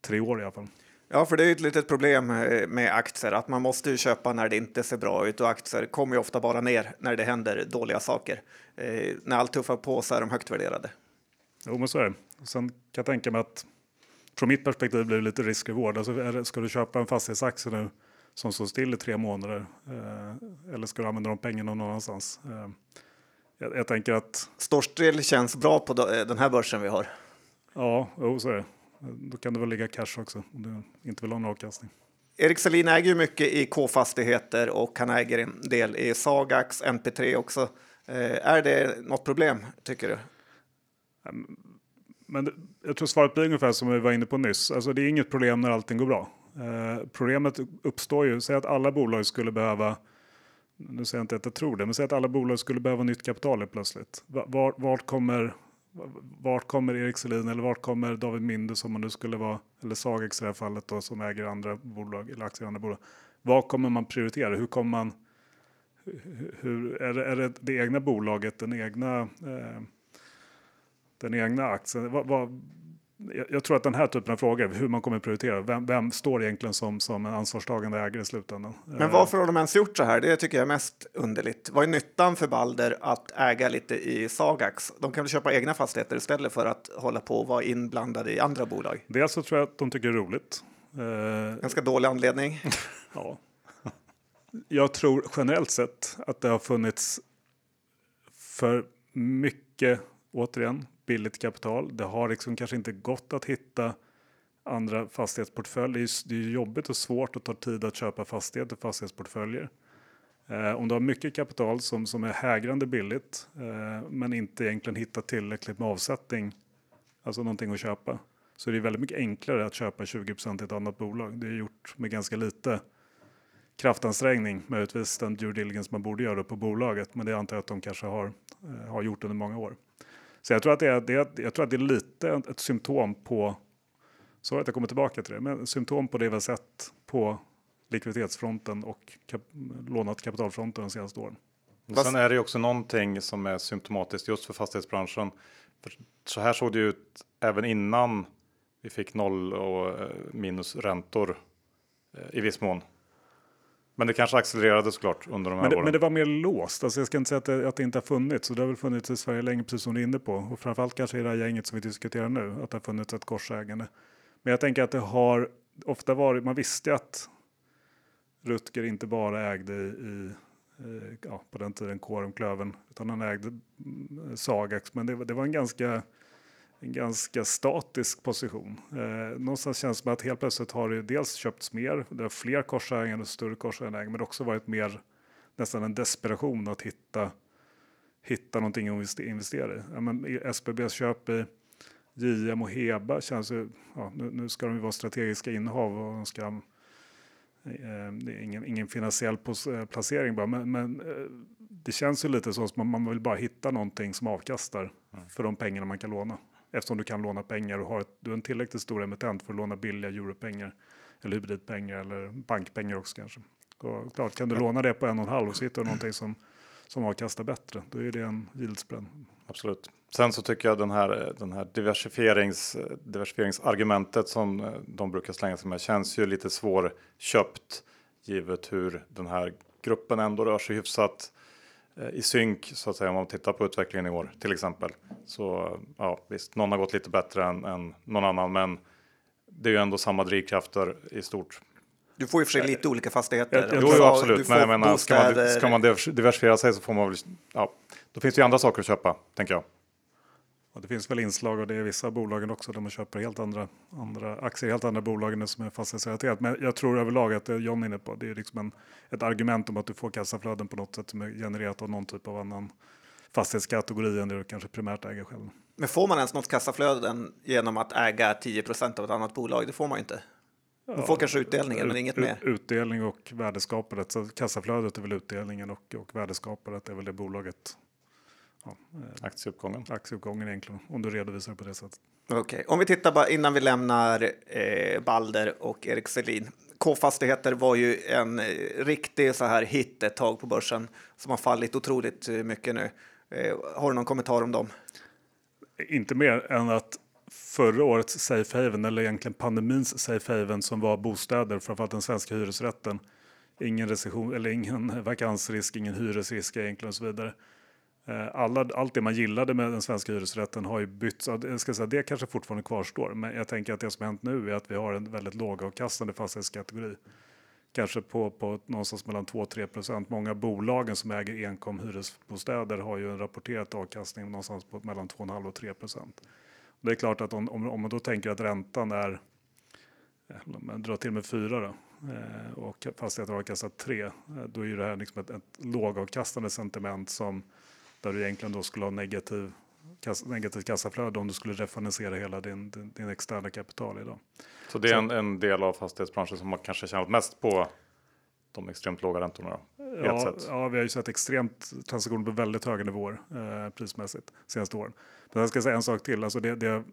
tre år i alla fall. Ja, för det är ett litet problem eh, med aktier att man måste köpa när det inte ser bra ut och aktier kommer ju ofta bara ner när det händer dåliga saker. Eh, när allt tuffar på så är de högt värderade. Jo, men så är det. Sen kan jag tänka mig att från mitt perspektiv blir det lite risk-reward. Alltså, ska du köpa en fastighetsaktie nu som står still i tre månader eh, eller ska du använda de pengarna någon annanstans? Eh, jag, jag, tänker att... Står still känns bra på eh, den här börsen vi har. Ja, jo, så är det. Då kan det väl ligga cash också om du inte vill ha någon avkastning. Erik Selin äger ju mycket i K-fastigheter och han äger en del i Sagax, NP3 också. Eh, är det något problem tycker du? Men jag tror svaret blir ungefär som vi var inne på nyss. Alltså det är inget problem när allting går bra. Eh, problemet uppstår ju, säg att alla bolag skulle behöva, nu säger jag inte att jag tror det, men säg att alla bolag skulle behöva nytt kapital plötsligt. Vart, vart kommer vart kommer Erik Selin eller vart kommer David Mindus om man nu skulle vara, eller Sagex i det här fallet då, som äger andra bolag eller aktier i andra bolag. Vad kommer man prioritera? Hur kommer man, hur, är, det, är det det egna bolaget, den egna, eh, den egna aktien? Vad, vad, jag tror att den här typen av frågor, hur man kommer prioritera, vem, vem står egentligen som, som en ansvarstagande ägare i slutändan? Men varför har de ens gjort så här? Det tycker jag är mest underligt. Vad är nyttan för Balder att äga lite i Sagax? De kan väl köpa egna fastigheter istället för att hålla på och vara inblandade i andra bolag? Dels så tror jag att de tycker det är roligt. Eh, Ganska dålig anledning. ja. Jag tror generellt sett att det har funnits för mycket, återigen, billigt kapital. Det har liksom kanske inte gått att hitta andra fastighetsportföljer. Det är, jobbigt och svårt och tar tid att köpa fastigheter och fastighetsportföljer. Eh, om du har mycket kapital som, som är hägrande billigt eh, men inte egentligen hittar tillräckligt med avsättning, alltså någonting att köpa, så är det väldigt mycket enklare att köpa 20% i ett annat bolag. Det är gjort med ganska lite kraftansträngning, möjligtvis den due diligence man borde göra på bolaget, men det antar jag att de kanske har, eh, har gjort under många år. Så jag tror att det är, det jag tror att det är lite ett symptom på, så att jag kommer tillbaka till det, men symptom på det vi har sett på likviditetsfronten och kap, lånat kapitalfronten de senaste åren. Fast... Sen är det också någonting som är symptomatiskt just för fastighetsbranschen. För så här såg det ut även innan vi fick noll och minusräntor minus räntor eh, i viss mån. Men det kanske accelererade såklart under de här men det, åren. Men det var mer låst. Alltså jag ska inte säga att det, att det inte har funnits. Och det har väl funnits i Sverige länge, precis som du är inne på. Och framförallt kanske i det här gänget som vi diskuterar nu, att det har funnits ett korsägande. Men jag tänker att det har ofta varit, man visste att Rutger inte bara ägde i, i ja, på den tiden Kårum Klöven, utan han ägde mm, Sagax. Men det, det var en ganska en ganska statisk position. Eh, någonstans känns det som att helt plötsligt har det dels köpts mer, det har fler korsägare och större korsägare, men också varit mer nästan en desperation att hitta, hitta någonting att investera i. Ja, men SBBs köp i JM och Heba känns ju, ja, nu, nu ska de ju vara strategiska innehav och de ska eh, ingen, ingen finansiell eh, placering bara, men, men eh, det känns ju lite så som man vill bara hitta någonting som avkastar mm. för de pengarna man kan låna. Eftersom du kan låna pengar och har ett, du är en tillräckligt stor emittent för att låna billiga europengar eller hybridpengar eller bankpengar också kanske. Och klart, kan du låna det på en och en halv och så hittar du någonting som, som avkastar bättre, då är det en yieldspread. Absolut. Sen så tycker jag den här, den här diversifierings, diversifieringsargumentet som eh, de brukar slänga sig med känns ju lite svårköpt givet hur den här gruppen ändå rör sig hyfsat i synk så att säga om man tittar på utvecklingen i år till exempel. Så ja, visst, någon har gått lite bättre än, än någon annan, men det är ju ändå samma drivkrafter i stort. Du får ju för sig lite olika fastigheter. Jo, jo absolut, men jag menar, ska man, ska man diversifiera sig så får man väl, ja, då finns det ju andra saker att köpa, tänker jag. Och det finns väl inslag och det är vissa bolagen också där man köper helt andra, andra aktier helt andra bolag än det som är fastighetsrelaterat. Men jag tror överlag att det John är inne på, det är liksom en, ett argument om att du får kassaflöden på något sätt som är genererat av någon typ av annan fastighetskategori än det du kanske primärt äger själv. Men får man ens något kassaflöden genom att äga 10% av ett annat bolag? Det får man inte. Man får kanske utdelningen, ut, men inget mer. Utdelning och värdeskapandet. Så kassaflödet är väl utdelningen och, och värdeskapandet är väl det bolaget ja, eh, aktieuppgången. Aktieuppgången egentligen, om du redovisar på det sättet. Okej, okay. om vi tittar bara innan vi lämnar eh, Balder och Erik Selin. K-fastigheter var ju en eh, riktig så här hit ett tag på börsen som har fallit otroligt eh, mycket nu. Eh, har du någon kommentar om dem? Inte mer än att förra årets safe haven, eller egentligen pandemins safe haven som var bostäder, framförallt den svenska hyresrätten. Ingen recession eller ingen vakansrisk, ingen hyresrisk egentligen och så vidare. Eh, alla, allt det man gillade med den svenska hyresrätten har ju bytts. Jag ska säga, det kanske fortfarande kvarstår, men jag tänker att det som hänt nu är att vi har en väldigt lågavkastande fastighetskategori. Kanske på, på någonstans mellan 2-3 procent. Många bolagen som äger enkom hyresbostäder har ju en rapporterad avkastning någonstans på mellan 2,5 och 3 procent. Det är klart att om, om, om man då tänker att räntan är, eh, man drar till med 4 då, eh, och fastigheten har avkastat 3, då är ju det här liksom ett, ett lågavkastande sentiment som där du egentligen då skulle ha negativ, kass, negativt kassaflöde om du skulle refinansiera hela din, din, din externa kapital idag. Så det är en, en, del av fastighetsbranschen som har kanske tjänat mest på de extremt låga räntorna? Då, ja, ja, vi har ju sett extremt transaktioner på väldigt höga nivåer eh, prismässigt senaste åren. Men jag ska säga en sak till, alltså det, det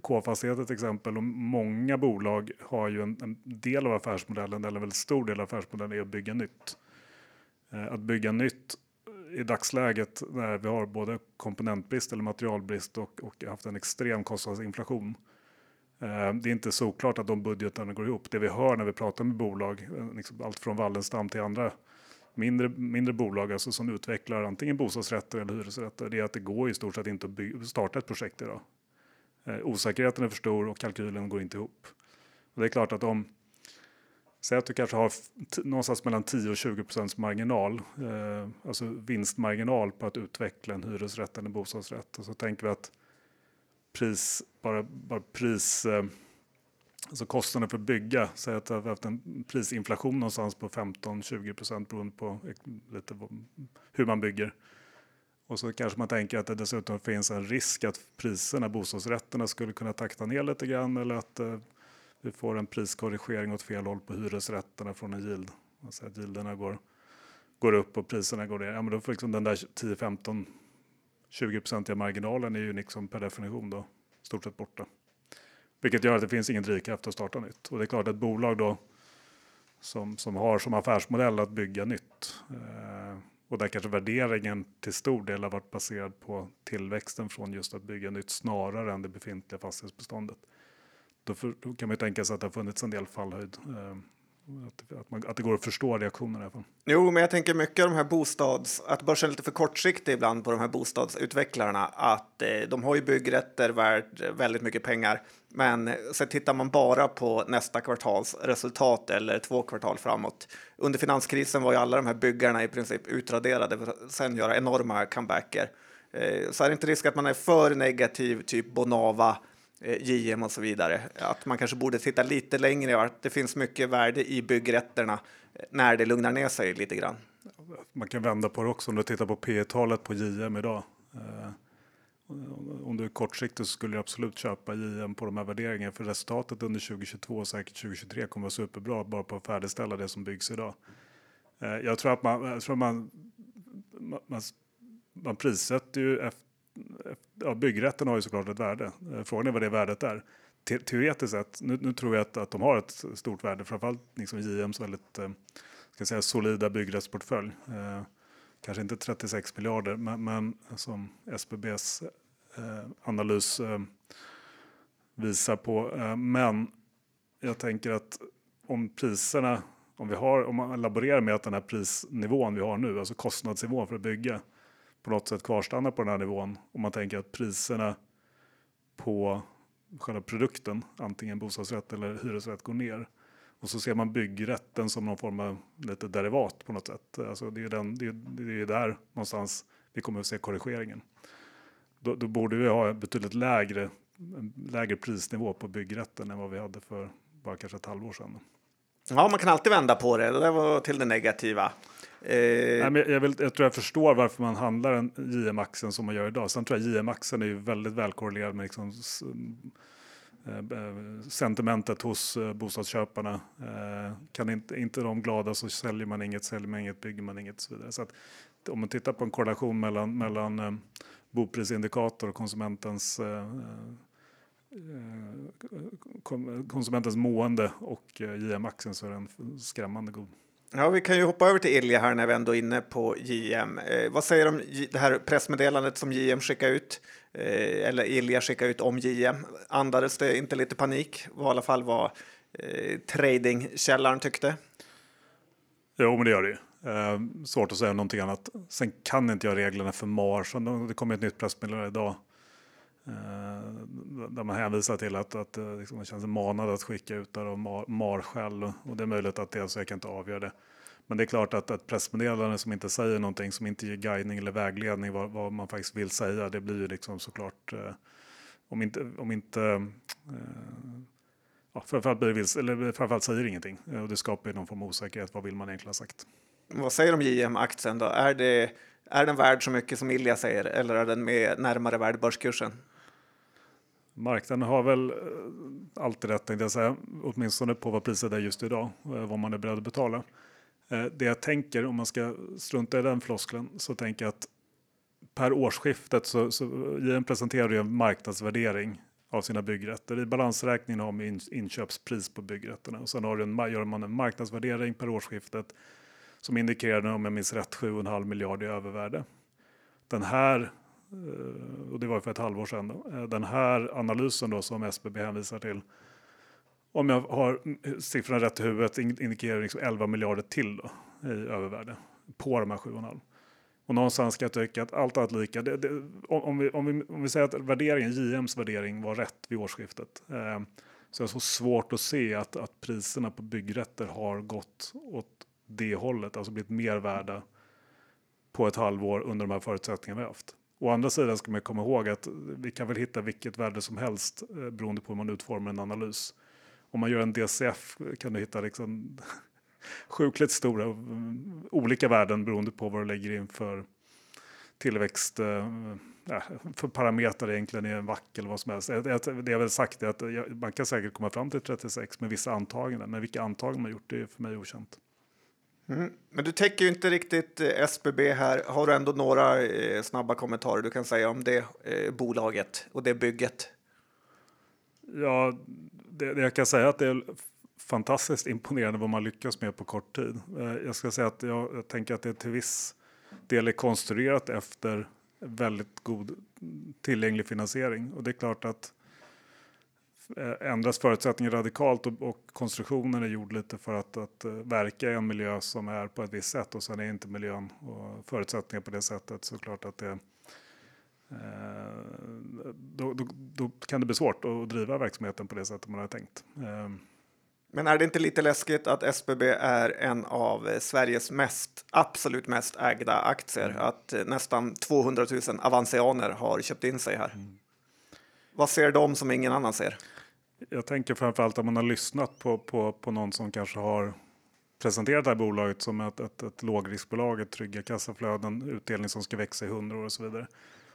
K-fastigheter till exempel och många bolag har ju en, en, del av affärsmodellen, eller en väldigt stor del av affärsmodellen är att bygga nytt. Eh, att bygga nytt i dagsläget när vi har både komponentbrist eller materialbrist och, och haft en extrem kostnadsinflation. Eh, det är inte så klart att de budgetarna går ihop. Det vi hör när vi pratar med bolag, eh, liksom allt från Wallenstam till andra mindre, mindre bolag alltså som utvecklar antingen bostadsrätter eller hyresrätter, det är att det går i stort sett inte att starta ett projekt idag. Eh, osäkerheten är för stor och kalkylen går inte ihop. Och det är klart att om Säg att du kanske har någonstans mellan 10 och 20 procents marginal, eh, alltså vinstmarginal på att utveckla en hyresrätt eller en bostadsrätt. Och så tänker vi att pris, bara, bara pris, eh, alltså kostnaden för att bygga, säg att vi har haft en prisinflation någonstans på 15-20 procent beroende på lite hur man bygger. Och så kanske man tänker att det dessutom finns en risk att priserna, bostadsrätterna skulle kunna takta ner lite grann eller att eh, vi får en priskorrigering åt fel håll på hyresrätterna från en yield. Alltså att yielderna går, går upp och priserna går ner. Ja, men då får liksom den där 10, 15, 20 procentiga marginalen är ju liksom per definition då stort sett borta. Vilket gör att det finns ingen drivkraft att starta nytt. Och det är klart att ett bolag då som, som har som affärsmodell att bygga nytt eh, och där kanske värderingen till stor del har varit baserad på tillväxten från just att bygga nytt snarare än det befintliga fastighetsbeståndet då, för, då kan man ju tänka sig att det har funnits en del fallhöjd. Eh, att, att, man, att det går att förstå reaktionerna i alla fall. Jo, men jag tänker mycket av de här bostads... Att börsen är lite för kortsiktig ibland på de här bostadsutvecklarna. Att eh, de har ju byggrätter värt väldigt mycket pengar. Men så tittar man bara på nästa kvartals resultat eller två kvartal framåt. Under finanskrisen var ju alla de här byggarna i princip utraderade för att sen göra enorma comebacker. Eh, så är det inte risk att man är för negativ, typ Bonava, Eh, JM och så vidare. Att man kanske borde titta lite längre och att det finns mycket värde i byggrätterna eh, när det lugnar ner sig lite grann. Man kan vända på det också om du tittar på P talet på JM idag. Eh, om du är kortsiktig så skulle du absolut köpa JM på de här värderingarna för resultatet under 2022 och säkert 2023 kommer vara superbra bara på att färdigställa det som byggs idag. Jag tror att man, jag tror man man, man prissätter ju efter, ja, byggrätten har ju såklart ett värde. Eh, frågan är vad det värdet är. Te teoretiskt sett, nu, nu, tror jag att, att de har ett stort värde, framförallt liksom JMs väldigt eh, ska säga, solida byggrättsportfölj. Eh, kanske inte 36 miljarder, men, men som SBBs eh, analys eh, visar på. Eh, men jag tänker att om priserna, om, vi har, om man laborerar med att den här prisnivån vi har nu, alltså kostnadsnivån för att bygga, på något sätt kvarstannar på den här nivån. Om man tänker att priserna på själva produkten, antingen bostadsrätt eller hyresrätt, går ner. Och så ser man byggrätten som någon form av lite derivat på något sätt. Alltså det, är den, det, det är där någonstans vi kommer att se korrigeringen. Då, då borde vi ha betydligt lägre, lägre prisnivå på byggrätten än vad vi hade för bara kanske ett halvår sedan. Ja, man kan alltid vända på det. Det var till det negativa. Eh... Nej, men jag, vill, jag tror jag förstår varför man handlar en JM-axeln som man gör idag. Sen tror jag JM-axeln är ju väldigt välkorrelerad med liksom, eh, eh, sentimentet hos eh, bostadsköparna. Eh, kan inte, inte de glada så säljer man inget, säljer man inget, bygger man inget och så vidare. Så att, om man tittar på en korrelation mellan, mellan eh, boprisindikator och konsumentens konsumentens mående och JM-aktien så är den skrämmande god. Ja, vi kan ju hoppa över till Ilja här när vi ändå är inne på JM. Eh, vad säger du om det här pressmeddelandet som JM skickade ut? Eh, eller Ilja skickade ut om JM. Andades det inte lite panik? Var i alla fall vad eh, tradingkällaren tyckte. Jo, men det gör det ju. Eh, svårt att säga någonting annat. Sen kan inte jag reglerna för MAR, det kommer ett nytt pressmeddelande idag Eh, Eh, där man hänvisar till att, att eh, liksom, man känner sig manad att skicka ut där och mar, själv. och det är möjligt att det är så, jag kan inte avgöra det. Men det är klart att ett pressmeddelande som inte säger någonting, som inte ger guidning eller vägledning vad, vad man faktiskt vill säga, det blir ju liksom såklart eh, om inte, om inte eh, ja, framförallt, blir vilse, eller framförallt säger ingenting eh, och det skapar ju någon form av osäkerhet. Vad vill man egentligen ha sagt? Vad säger du om JM-aktien då? Är, det, är den värd så mycket som Ilja säger eller är den med närmare värd börskursen? Marknaden har väl eh, alltid rätt, tänkte jag säga, åtminstone på vad priset är just idag, eh, vad man är beredd att betala. Eh, det jag tänker, om man ska strunta i den floskeln, så tänker jag att per årsskiftet så, så JM presenterar ju en marknadsvärdering av sina byggrätter. I balansräkningen har man inköpspris på byggrätterna och sen har en, gör man en marknadsvärdering per årsskiftet som indikerar, om jag minns rätt, 7,5 miljarder i övervärde. Den här Eh, och det var för ett halvår sedan. Då. Eh, den här analysen då som SBB hänvisar till, om jag har siffrorna rätt i huvudet, indikerar liksom 11 miljarder till då, i övervärde på de här 7,5. Och någonstans ska jag tycka att allt annat lika, det, det, om, vi, om, vi, om vi säger att värderingen, JMs värdering var rätt vid årsskiftet, eh, så är det så svårt att se att, att priserna på byggrätter har gått åt det hållet, alltså blivit mer värda på ett halvår under de här förutsättningarna vi haft. Å andra sidan ska man komma ihåg att vi kan väl hitta vilket värde som helst eh, beroende på hur man utformar en analys. Om man gör en DCF kan du hitta liksom sjukligt stora mm, olika värden beroende på vad du lägger in för tillväxt, eh, för parametrar egentligen i en vack eller vad som helst. Det jag väl sagt är att man kan säkert komma fram till 36 med vissa antaganden, men vilka antaganden man gjort det är för mig okänt. Mm. Men du täcker ju inte riktigt eh, SBB här. Har du ändå några eh, snabba kommentarer du kan säga om det eh, bolaget och det bygget? Ja, det, det jag kan säga att det är fantastiskt imponerande vad man lyckas med på kort tid. Eh, jag ska säga att jag, jag tänker att det till viss del är konstruerat efter väldigt god tillgänglig finansiering och det är klart att ändras förutsättningar radikalt och, och, konstruktionen är gjord lite för att, att uh, verka i en miljö som är på ett visst sätt och sen är inte miljön och förutsättningar på det sättet så klart att det uh, då, då, då, kan det bli svårt att driva verksamheten på det sättet man har tänkt. Men är det inte lite läskigt att SBB är en av Sveriges mest, absolut mest ägda aktier? Mm. Att nästan 200 000 avansianer har köpt in sig här. Mm. Vad ser de som ingen annan ser? Jag tänker framförallt om man har lyssnat på, på, på någon som kanske har presenterat det här bolaget som ett, ett, ett lågriskbolag, ett trygga kassaflöden, utdelning som ska växa i hundra år och så vidare.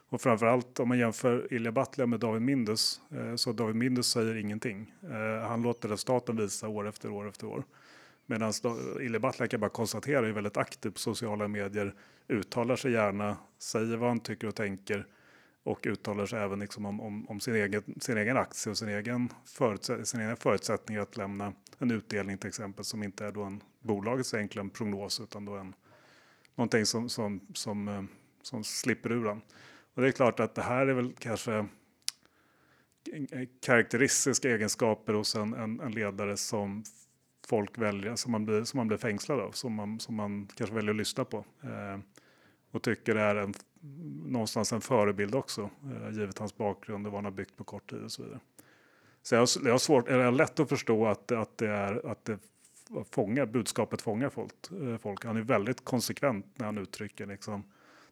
Och framförallt om man jämför Ilja Batlja med David Mindus, eh, så David Mindus säger ingenting. Eh, han låter staten visa år efter år efter år. Medan Ille kan bara konstatera är väldigt aktiv på sociala medier, uttalar sig gärna, säger vad han tycker och tänker och uttalar sig även liksom om, om, om, sin, egen, sin egen aktie och sin egen, förutsätt, sin egen förutsättning att lämna en utdelning till exempel som inte är då en bolagets enkla prognos utan då en, någonting som, som, som, eh, som slipper ur den. Och det är klart att det här är väl kanske karaktäristiska egenskaper hos en, en, en, ledare som folk väljer, som man blir, som man blir fängslad av, som man, som man kanske väljer att lyssna på. Eh, och tycker det är en, någonstans en förebild också, eh, givet hans bakgrund och vad han har byggt på kort tid och så vidare. Så jag, jag har svårt, är lätt att förstå att, att det är att det fångar, budskapet fångar folk, eh, folk. Han är väldigt konsekvent när han uttrycker liksom,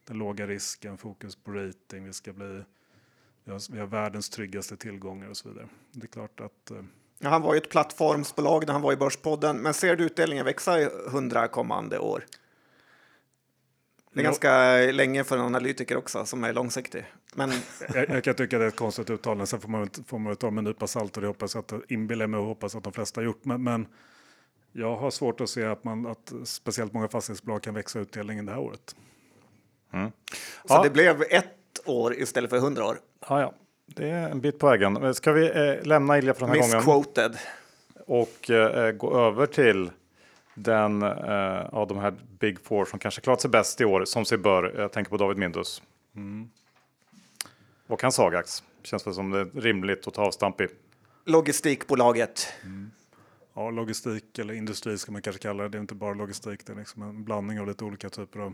den låga risken, fokus på rating, vi ska bli vi har, vi har världens tryggaste tillgångar och så vidare. Det är klart att... Eh... Ja, han var ju ett plattformsbolag när han var i Börspodden, men ser du utdelningen växa i hundra kommande år? Det är ja. ganska länge för en analytiker också som är långsiktig. Men... jag, jag kan tycka att det är ett konstigt uttalande. Sen får man, får man ta med en nypa salt och det hoppas att inbillar mig och hoppas att de flesta har gjort. Men, men, jag har svårt att se att, man, att speciellt många fastighetsbolag kan växa utdelningen det här året. Mm. Så ja. det blev ett år istället för hundra år? Ja, ja, det är en bit på vägen. Ska vi eh, lämna Ilja för den här Misquoted. gången? Och eh, gå över till den eh, av de här Big Four som kanske klarat sig bäst i år, som sig bör. Jag tänker på David Mindus. Mm. Vad kan Sagax? Känns väl som det är rimligt att ta avstamp i. Logistikbolaget. Mm. Ja, logistik eller industri ska man kanske kalla det. Det är inte bara logistik, det är liksom en blandning av lite olika typer av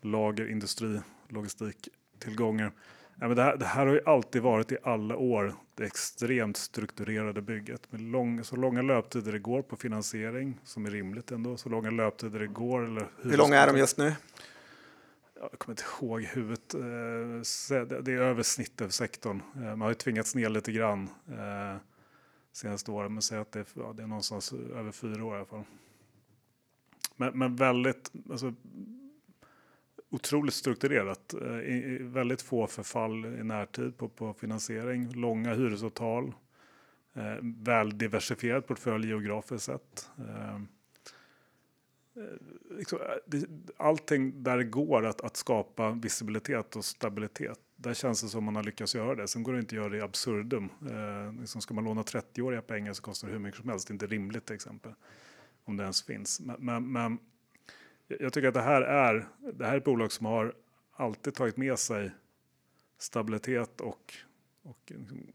lager, industri, logistiktillgångar. Ja, men det, här, det här har ju alltid varit i alla år det extremt strukturerade bygget med lång, så långa löptider det går på finansiering som är rimligt ändå, så långa löptider det går. Eller hur långa är de just nu? Jag kommer inte ihåg huvudet. Eh, det är över snittet för sektorn. Eh, man har ju tvingats ner lite grann eh, senaste åren, men säg att det är, ja, det är någonstans över fyra år i alla fall. Men, men väldigt, alltså, otroligt strukturerat. Eh, väldigt få förfall i närtid på, på finansiering, långa hyresavtal, eh, väl diversifierad portfölj geografiskt sett. Eh, eh liksom, eh, allting där det går att, att skapa visibilitet och stabilitet, där känns det som man har lyckats göra det. Sen går det inte att göra det i absurdum. Eh, liksom ska man låna 30-åriga pengar så kostar det hur mycket som helst, det är inte rimligt till exempel. Om det ens finns. Men, men, men jag tycker att det här är, det här är ett bolag som har alltid tagit med sig stabilitet och, och liksom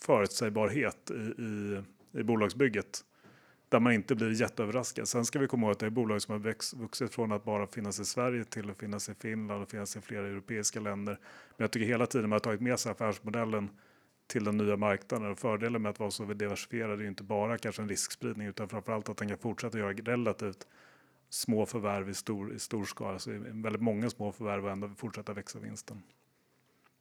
förutsägbarhet i, i, i bolagsbygget. Där man inte blir jätteöverraskad. Sen ska vi komma ihåg att det är bolag som har växt, vuxit från att bara finnas i Sverige till att finnas i Finland och finnas i flera europeiska länder. Men jag tycker hela tiden man har tagit med sig affärsmodellen till den nya marknaden. Och fördelen med att vara så diversifierad är ju inte bara kanske en riskspridning utan framförallt att den kan fortsätta göra relativt små förvärv i stor, i stor skala, alltså väldigt många små förvärv och ändå fortsätta växa vinsten.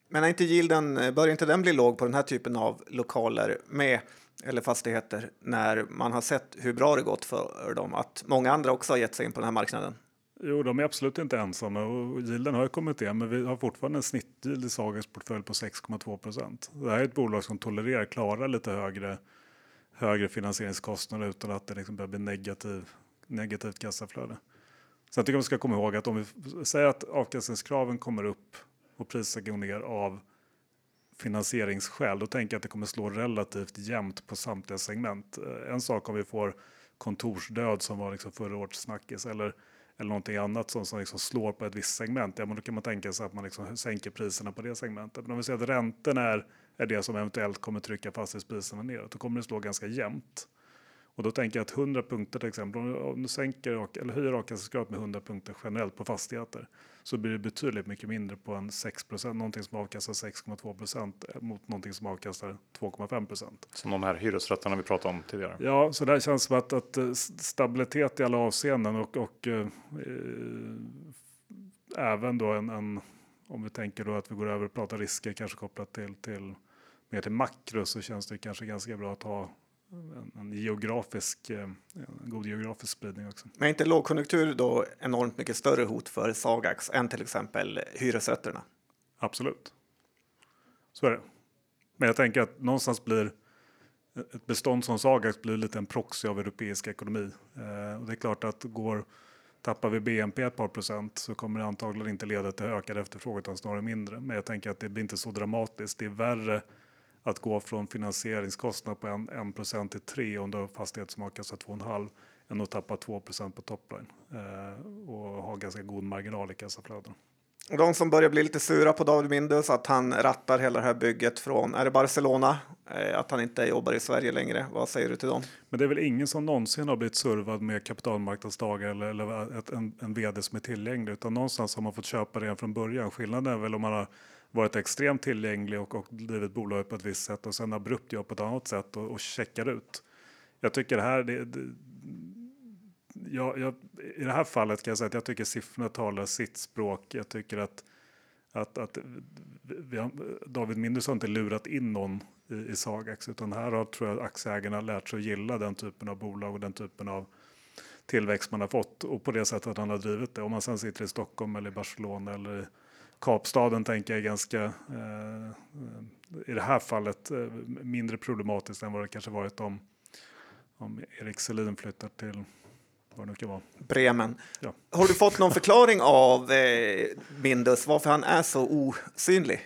Men är inte yielden, eh, börjar inte den bli låg på den här typen av lokaler med eller fastigheter när man har sett hur bra det gått för dem? Att många andra också har gett sig in på den här marknaden? Jo, de är absolut inte ensamma och yielden har ju kommit igen, men vi har fortfarande en snittyield i Sagas portfölj på 6,2 procent. Det här är ett bolag som tolererar, klarar lite högre, högre finansieringskostnader utan att det liksom börjar bli negativ negativt kassaflöde. Sen tycker jag man ska komma ihåg att om vi säger att avkastningskraven kommer upp och priset går ner av finansieringsskäl, då tänker jag att det kommer slå relativt jämnt på samtliga segment. Eh, en sak om vi får kontorsdöd som var liksom förra årets snackis eller, eller någonting annat som, som liksom slår på ett visst segment, ja, men då kan man tänka sig att man liksom sänker priserna på det segmentet. Men om vi säger att räntorna är, är det som eventuellt kommer trycka fastighetspriserna neråt, då kommer det slå ganska jämnt. Och då tänker jag att 100 punkter till exempel, om du sänker eller höjer avkastningskravet med 100 punkter generellt på fastigheter så blir det betydligt mycket mindre på en 6% någonting som avkastar 6,2% mot någonting som avkastar 2,5% Som de här hyresrätterna vi pratade om tidigare. Ja, så det känns som att, att eh, stabilitet i alla avseenden och, och eh, även då en, en, om vi tänker då att vi går över och pratar risker kanske kopplat till, till mer till makro så känns det kanske ganska bra att ha en, geografisk, eh, en god geografisk spridning också. Men inte lågkonjunktur då enormt mycket större hot för Sagax än till exempel hyresrätterna? Absolut. Så är det. Men jag tänker att någonstans blir ett bestånd som Sagax blir lite en proxy av europeisk ekonomi. Eh, och det är klart att går, tappar vi BNP ett par procent så kommer det antagligen inte leda till ökad efterfrågan utan snarare mindre. Men jag tänker att det blir inte så dramatiskt. Det är värre att gå från finansieringskostnad på 1 procent till 3 om du har fastighet som har kastat 2,5 än att tappa 2 procent på topline eh, och ha ganska god marginal i kassaflöden. De som börjar bli lite sura på David Mindus att han rattar hela det här bygget från, är det Barcelona? Eh, att han inte jobbar i Sverige längre. Vad säger du till dem? Men det är väl ingen som någonsin har blivit servad med kapitalmarknadsdagar eller, eller ett, en, en vd som är tillgänglig, utan någonstans har man fått köpa det från början. Skillnaden är väl om man har varit extremt tillgänglig och, och drivit bolaget på ett visst sätt och sen abrupt gör på ett annat sätt och, och checkar ut. Jag tycker det här, det, det, jag, jag, I det här fallet kan jag säga att jag tycker siffrorna talar sitt språk. Jag tycker att, att, att har, David Mindus har inte lurat in någon i, i Sagax utan här har tror jag aktieägarna lärt sig att gilla den typen av bolag och den typen av tillväxt man har fått och på det sättet han har drivit det. Om man sen sitter i Stockholm eller i Barcelona eller i Kapstaden tänker jag är ganska eh, i det här fallet eh, mindre problematiskt än vad det kanske varit om, om Erik Selin flyttar till vad det kan vara. Bremen. Ja. Har du fått någon förklaring av eh, Mindus varför han är så osynlig?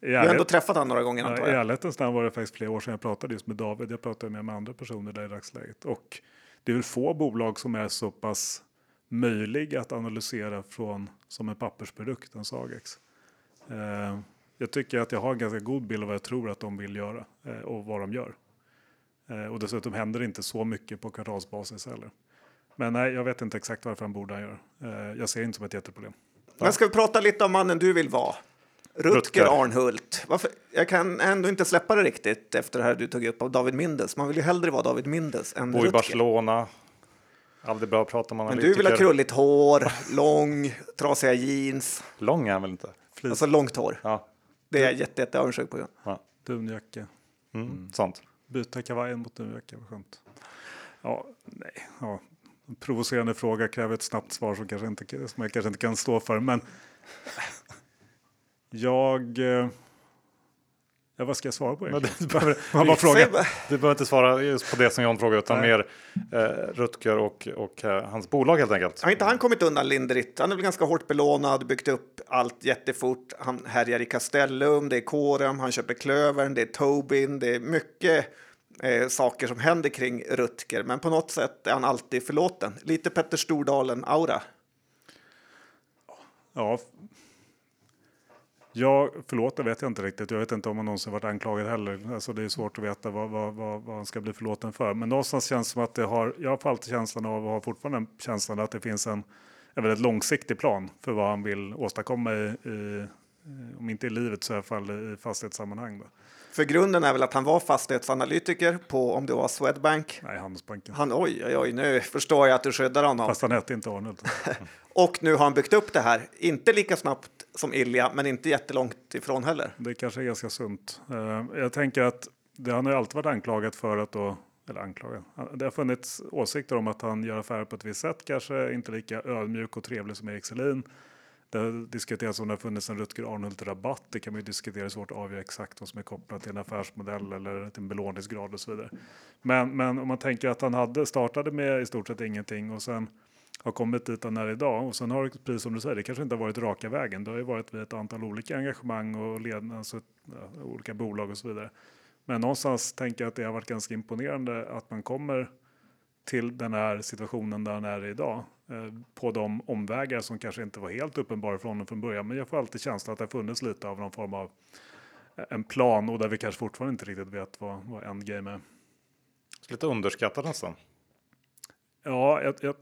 Du har ändå träffat honom några gånger antar jag. I ärlighetens namn var det faktiskt flera år sedan jag pratade just med David. Jag pratade med, med andra personer där i dagsläget. Och det är väl få bolag som är så pass möjliga att analysera från som en pappersprodukt, en Sagex. Eh, jag tycker att jag har en ganska god bild av vad jag tror att de vill göra eh, och vad de gör. Eh, och dessutom händer det inte så mycket på kvartalsbasis heller. Men nej, jag vet inte exakt varför han borde han göra. Eh, jag ser det inte som ett jätteproblem. Men ska vi prata lite om mannen du vill vara? Rutger, Rutger. Arnhult. Varför? Jag kan ändå inte släppa det riktigt efter det här du tog upp av David Mindes. Man vill ju hellre vara David Mindes än Bo Rutger. i Barcelona. Aldrig bra att prata om Men du vill ha krulligt hår, lång, trasiga jeans. Lång är han väl inte? Flis. Alltså långt hår. Ja. Det är jag jätte, jätte avundsjuk på. Ja. Dunjacka. Mm. Mm. Sånt. Byta kavajen mot dunjacka, vad skönt. Ja, nej, ja, en provocerande fråga kräver ett snabbt svar som, kanske inte, som jag kanske inte kan stå för. Men jag... Eh, ja, vad ska jag svara på behöver, man bara fråga. du behöver inte svara just på det som John frågar utan Nej. mer eh, Rutger och, och eh, hans bolag helt enkelt. Har inte han kommit undan lindrigt? Han är väl ganska hårt belånad, byggt upp allt jättefort. Han härjar i Castellum, det är Corem, han köper Klövern, det är Tobin, det är mycket eh, saker som händer kring Rutger, men på något sätt är han alltid förlåten. Lite Petter Stordalen-aura. Ja, Ja, förlåt, det vet jag inte riktigt. Jag vet inte om han någonsin varit anklagad heller. Alltså det är svårt att veta vad, vad, vad, vad han ska bli förlåten för. Men någonstans känns det som att det har, jag har alltid känslan av och har fortfarande känslan att det finns en, en väldigt långsiktig plan för vad han vill åstadkomma i, i om inte i livet så i alla fall i fastighetssammanhang. Då. För grunden är väl att han var fastighetsanalytiker på, om det var Swedbank? Nej, Handelsbanken. Han, oj, oj, oj, nu förstår jag att du skyddar honom. Fast han hette inte Arnold. och nu har han byggt upp det här, inte lika snabbt som Ilja, men inte jättelångt ifrån heller. Det kanske är ganska sunt. Eh, jag tänker att det, han har alltid varit anklagad för att då, eller anklagad, det har funnits åsikter om att han gör affärer på ett visst sätt, kanske inte lika ödmjuk och trevlig som Erik Selin. Det har diskuterats om det har funnits en Rutger Arnhult-rabatt. Det kan man ju diskutera svårt att avgöra exakt vad som är kopplat till en affärsmodell eller till en belåningsgrad och så vidare. Men, men om man tänker att han hade startade med i stort sett ingenting och sen har kommit dit den är idag och sen har det, precis som du säger, det kanske inte har varit raka vägen. Det har ju varit vid ett antal olika engagemang och led, alltså, ja, olika bolag och så vidare. Men någonstans tänker jag att det har varit ganska imponerande att man kommer till den här situationen där den är idag eh, på de omvägar som kanske inte var helt uppenbara från honom från början. Men jag får alltid känslan att det har funnits lite av någon form av eh, en plan och där vi kanske fortfarande inte riktigt vet vad, vad endgame är. Lite underskattat nästan. Ja, jag, jag,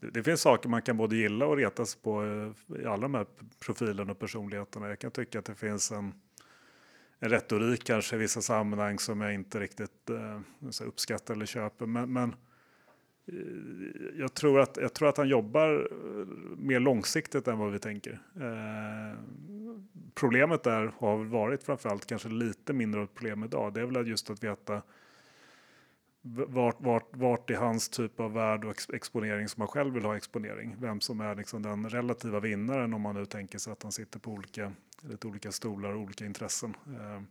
det, det, finns saker man kan både gilla och retas på eh, i alla de här profilerna och personligheterna. Jag kan tycka att det finns en en retorik kanske i vissa sammanhang som jag inte riktigt eh, uppskattar eller köper. Men, men eh, jag, tror att, jag tror att han jobbar eh, mer långsiktigt än vad vi tänker. Eh, problemet där har varit framförallt kanske lite mindre ett problem idag. Det är väl just att veta vart, vart, vart i hans typ av värld och exponering som man själv vill ha exponering. Vem som är liksom den relativa vinnaren om man nu tänker sig att han sitter på olika, lite olika stolar och olika intressen. Eh,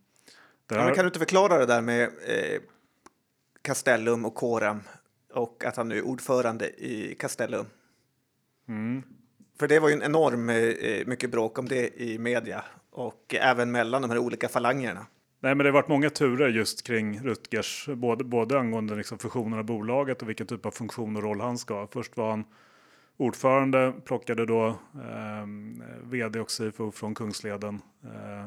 Det Ja, kan du inte förklara det där med eh, Castellum och Corem och att han nu är ordförande i Castellum? mm, För det var ju en enorm eh, mycket bråk om det i media och även mellan de här olika falangerna. Nej, men det har varit många turer just kring Rutgers, både, både angående liksom fusionen av bolaget och vilken typ av funktion och roll han ska ha. Först var han ordförande, plockade då eh, vd och CFO från Kungsleden. Eh,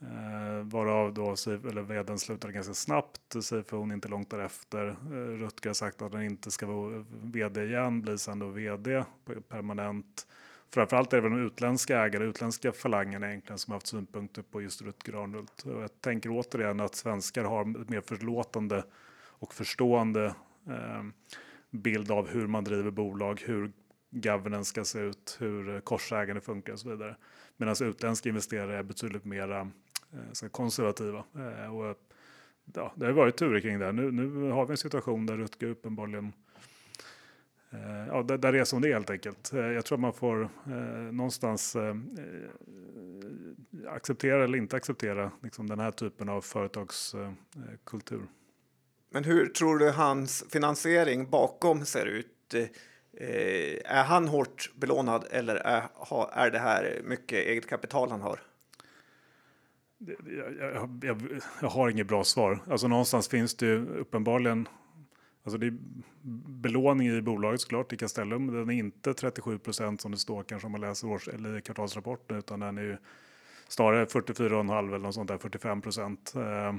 eh, varav då CFO, eller vdn slutade ganska snabbt, CFO inte långt därefter. Eh, Rutger har sagt att han inte ska vara vd igen, blir sen då vd permanent. Framförallt är det väl de utländska ägare, utländska falangerna egentligen som har haft synpunkter på just Rutger Arnhult. Och jag tänker återigen att svenskar har ett mer förlåtande och förstående eh, bild av hur man driver bolag, hur governance ska se ut, hur korsägande funkar och så vidare. Medan utländska investerare är betydligt mer eh, konservativa. Eh, och, ja, det har varit turer kring det. Nu, nu har vi en situation där Rutger uppenbarligen Eh, ja, där, där är som det är helt enkelt. Eh, Jag tror att man får eh, någonstans eh, eh, acceptera eller inte acceptera liksom, den här typen av företagskultur. Men hur tror du hans finansiering bakom ser ut? Eh, är han hårt belånad eller är, är det här mycket eget kapital han har? Jag, jag, jag, jag har inget bra svar. Alltså någonstans finns det ju uppenbarligen Alltså det är belåning i bolaget såklart i Castellum. Den är inte 37 procent som det står kanske om man läser års eller kvartalsrapporten utan den är ju snarare 44,5 eller något sånt där 45 procent. Eh,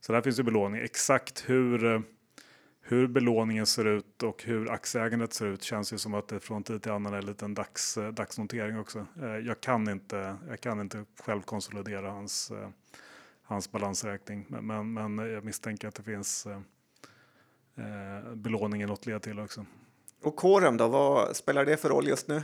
så där finns ju belåning. Exakt hur, eh, hur belåningen ser ut och hur aktieägandet ser ut känns ju som att det från tid till annan är en liten dags, eh, dagsnotering också. Jag kan inte, jag kan inte själv konsolidera hans, hans balansräkning men, men, men jag misstänker att det finns eh, belåning i något led till också. Och Corem då, vad spelar det för roll just nu?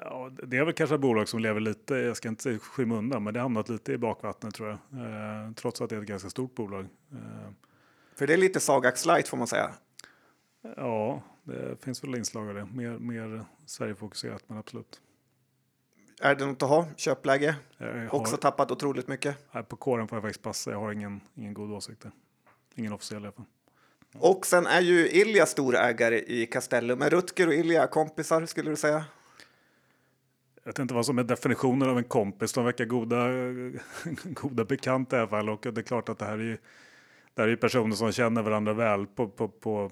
Ja, det är väl kanske ett bolag som lever lite, jag ska inte säga skymundan, men det har hamnat lite i bakvattnet tror jag. Eh, trots att det är ett ganska stort bolag. Eh, För det är lite Sagax light får man säga. ja, det finns väl inslag av det. Mer, mer Sverigefokuserat, men absolut. Är det något att ha? Köpläge? Har, Också tappat otroligt mycket. på kåren får jag faktiskt passa, jag har ingen, ingen god åsikt där. Ingen officiell i alla fall. Och sen är ju Ilja storägare i Castellum. Är Rutger och Ilja kompisar skulle du säga? Jag vet inte vad som är definitionen av en kompis. De verkar goda, goda bekanta i alla fall. Och det är klart att det här är ju, det här är ju personer som känner varandra väl på, på, på,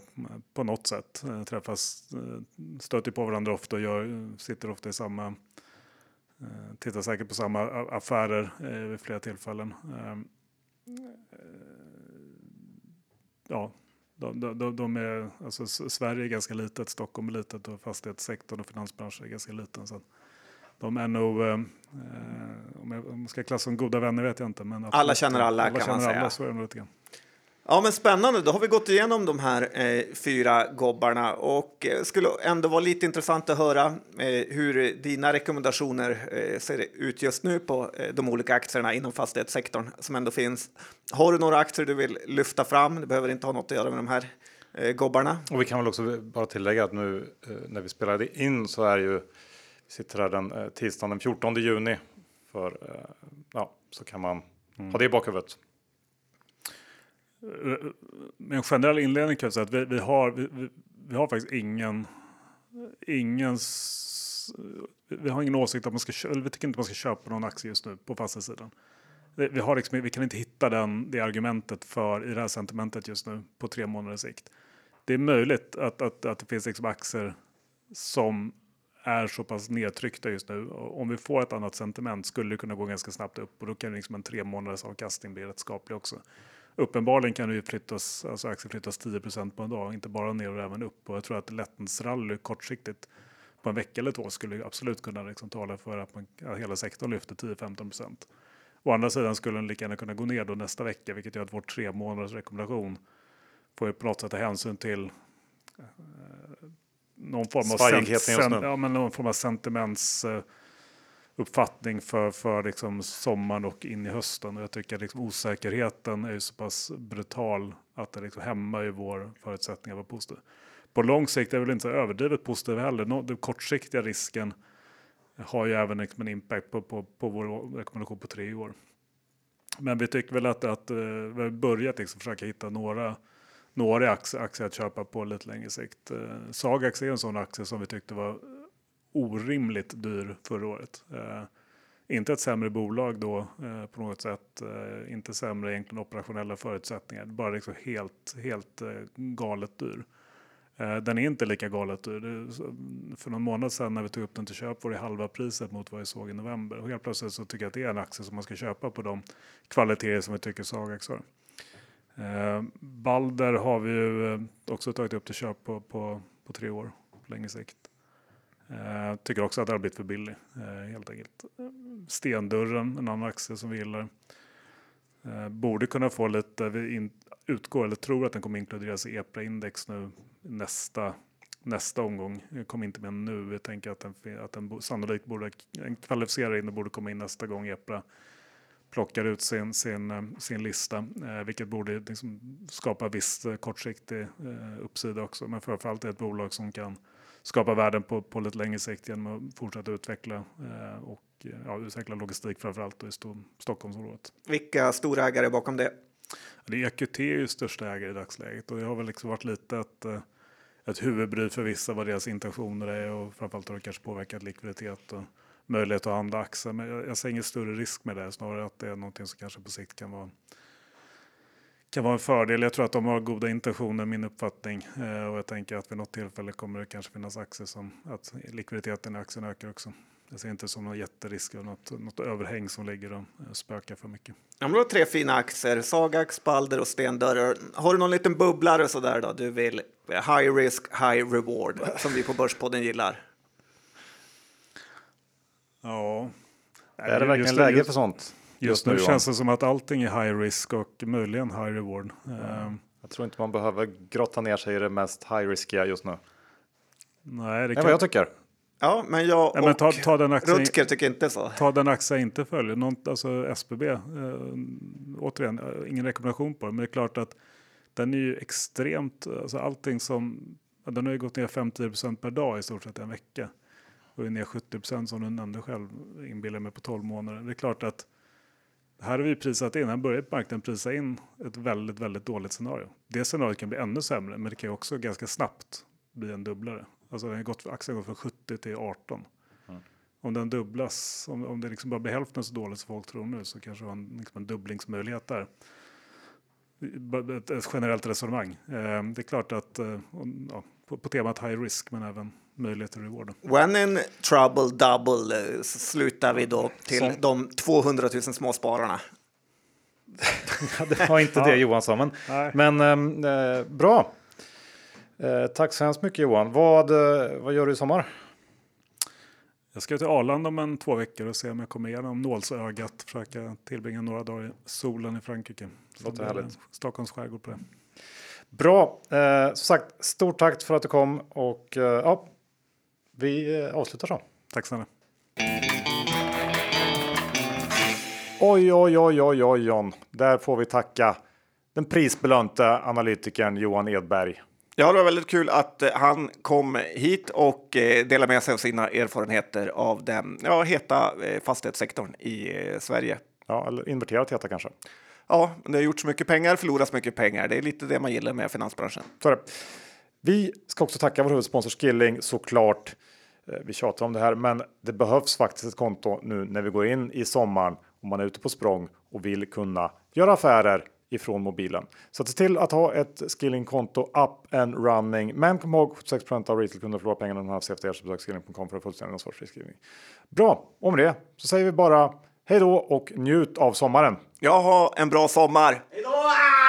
på något sätt. Eh, Träffas, eh, stöter på varandra ofta och gör, sitter ofta i samma, eh, tittar säkert på samma affärer vid flera tillfällen. Ja, de, de, de, är, alltså Sverige är ganska litet, Stockholm är litet och fastighetssektorn och finansbranschen är ganska liten. Så de är nog, eh, eh, om jag om jag ska klassa som goda vänner vet jag inte. Men Alla känner alla, alla kan man känner säga. Alla, så är det nog lite grann. Ja, men spännande. Då har vi gått igenom de här eh, fyra gobbarna och eh, skulle ändå vara lite intressant att höra eh, hur dina rekommendationer eh, ser ut just nu på eh, de olika aktierna inom fastighetssektorn som ändå finns. Har du några aktier du vill lyfta fram? Det behöver inte ha något att göra med de här eh, gobbarna. Och vi kan väl också bara tillägga att nu eh, när vi spelade in så är ju vi sitter här den eh, tisdagen den 14 juni för eh, ja, så kan man ha det i bakhuvudet. Med en generell inledning kan jag säga att vi, vi, har, vi, vi, har faktiskt ingen, ingen vi har ingen åsikt att man ska köpa, vi tycker inte man ska köpa någon aktie just nu på fastighetssidan. Vi, vi, har liksom, vi kan inte hitta den, det argumentet för i det här sentimentet just nu på tre månaders sikt. Det är möjligt att, att, att det finns liksom aktier som är så pass nedtryckta just nu. Om vi får ett annat sentiment skulle det kunna gå ganska snabbt upp och då kan liksom en tre månaders avkastning bli rätt skaplig också. Uppenbarligen kan det ju flyttas, alltså aktier flyttas 10% på en dag, inte bara ner och även upp. Och jag tror att lättnadsrally kortsiktigt på en vecka eller två skulle absolut kunna liksom tala för att, man, att hela sektorn lyfter 10-15% Å andra sidan skulle den lika gärna kunna gå ner då nästa vecka, vilket gör att vår tre månaders rekommendation får på något sätt ta hänsyn till eh, någon form av, sen, nu. ja, men någon form av sentiments eh, uppfattning för, för liksom sommaren och in i hösten. Och jag tycker att liksom osäkerheten är ju så pass brutal att det liksom hämmar ju vår förutsättning att vara positiv. På lång sikt är det väl inte så överdrivet positiv heller. Den kortsiktiga risken har ju även liksom en impact på, på, på vår rekommendation på tre år. Men vi tycker väl att, att eh, vi har börjat liksom försöka hitta några, några aktier, aktier att köpa på lite längre sikt. Eh, Sagax är en sån aktie som vi tyckte var orimligt dyr förra året. Eh, inte ett sämre bolag då eh, på något sätt, eh, inte sämre egentligen operationella förutsättningar, bara liksom helt, helt eh, galet dyr. Eh, den är inte lika galet dyr. Det, för någon månad sedan när vi tog upp den till köp var det halva priset mot vad vi såg i november. Och helt plötsligt så tycker jag att det är en aktie som man ska köpa på de kvaliteter som vi tycker Sagax har. Eh, Balder har vi ju eh, också tagit upp till köp på, på, på tre år på längre sikt. Eh, tycker också att det har blivit för billig, eh, helt enkelt. Eh, stendörren, en annan aktie som vi gillar. Eh, borde kunna få lite, vi in, utgår eller tror att den kommer inkluderas i EPRA-index nu nästa, nästa omgång. Jag kommer inte med nu, vi tänker att den, att den sannolikt borde, kvalificera in och borde komma in nästa gång EPRA plockar ut sin, sin, eh, sin lista, eh, vilket borde liksom skapa viss eh, kortsiktig eh, uppsida också. Men framförallt är det ett bolag som kan skapa värden på, på lite längre sikt genom att fortsätta utveckla eh, och ja, utveckla logistik framförallt i Sto Stockholmsområdet. Vilka storägare bakom det? Det är EQT är ju största ägare i dagsläget och det har väl liksom varit lite ett, eh, ett huvudbry för vissa vad deras intentioner är och framförallt har det kanske påverkat likviditet och möjlighet att handla aktier. Men jag, jag ser ingen större risk med det, snarare att det är någonting som kanske på sikt kan vara kan vara en fördel. Jag tror att de har goda intentioner, min uppfattning. Eh, och jag tänker att vid något tillfälle kommer det kanske finnas aktier som att likviditeten i aktien ökar också. Jag ser inte som någon jätterisk eller något, något överhäng som ligger och eh, spökar för mycket. Ja, du har tre fina aktier, Sagax, Balder och Stendörrar. Har du någon liten bubblare så där då? Du vill high risk, high reward som vi på Börspodden gillar. Ja. Är det verkligen läge för sånt? Just, nu, nu känns det som att allting är high risk och möjligen high reward. Mm. Jag tror inte man behöver grotta ner sig i det mest high riskiga just nu. Nej, det kan... vad jag tycker. Ja, men jag Nej, men ta, ta den aktien, Rutger tycker inte så. Ta den aktie inte följer. Någon, alltså SBB, eh, återigen, eh, ingen rekommendation på det, men det är klart att den är ju extremt, alltså allting som, den har ju gått ner 5-10% per dag i stort sett en vecka. Och är ner 70% som du nämnde själv, inbillar mig på 12 månader. Det är klart att här har vi prisat in, här börjar marknaden prisa in ett väldigt, väldigt dåligt scenario. Det scenariot kan bli ännu sämre, men det kan också ganska snabbt bli en dubblare. Alltså den har gått, aktien har gått från 70 till 18. Mm. Om den dubblas, om, om det liksom bara blir hälften så dåligt som folk tror nu så kanske det har en, liksom en dubblingsmöjlighet där. Ett, ett generellt resonemang. Eh, det är klart att eh, ja, på, på temat high risk men även möjlighet till reward. When in trouble double eh, slutar vi då till Som... de 200 000 småspararna. det var inte det Johan sa, men, men ehm, eh, bra. Eh, tack så hemskt mycket Johan. Vad, vad gör du i sommar? Jag ska till Arlanda om en två veckor och se om jag kommer igenom nålsögat. Försöka tillbringa några dagar i solen i Frankrike. Låter härligt. Stockholms skärgård på det. Bra. Eh, som sagt, stort tack för att du kom och eh, ja, vi eh, avslutar så. Tack snälla. Oj, oj, oj, oj, oj, John. Där får vi tacka den prisbelönte analytikern Johan Edberg. Ja, det var väldigt kul att eh, han kom hit och eh, delade med sig av sina erfarenheter av den ja, heta fastighetssektorn i Sverige. Ja, eller inverterat heta kanske. Ja, det har gjorts mycket pengar, förlorats mycket pengar. Det är lite det man gillar med finansbranschen. Så det. Vi ska också tacka vår huvudsponsor Skilling såklart. Eh, vi tjatar om det här, men det behövs faktiskt ett konto nu när vi går in i sommaren om man är ute på språng och vill kunna göra affärer ifrån mobilen. Så se till att ha ett skillingkonto up and running. Men kom ihåg 76 av retailkunder förlorar pengarna när de har efter så besök skilling.com för en fullständig ansvarsfri skrivning. Bra, och med det så säger vi bara hej då och njut av sommaren. Jag har en bra sommar. Hej då!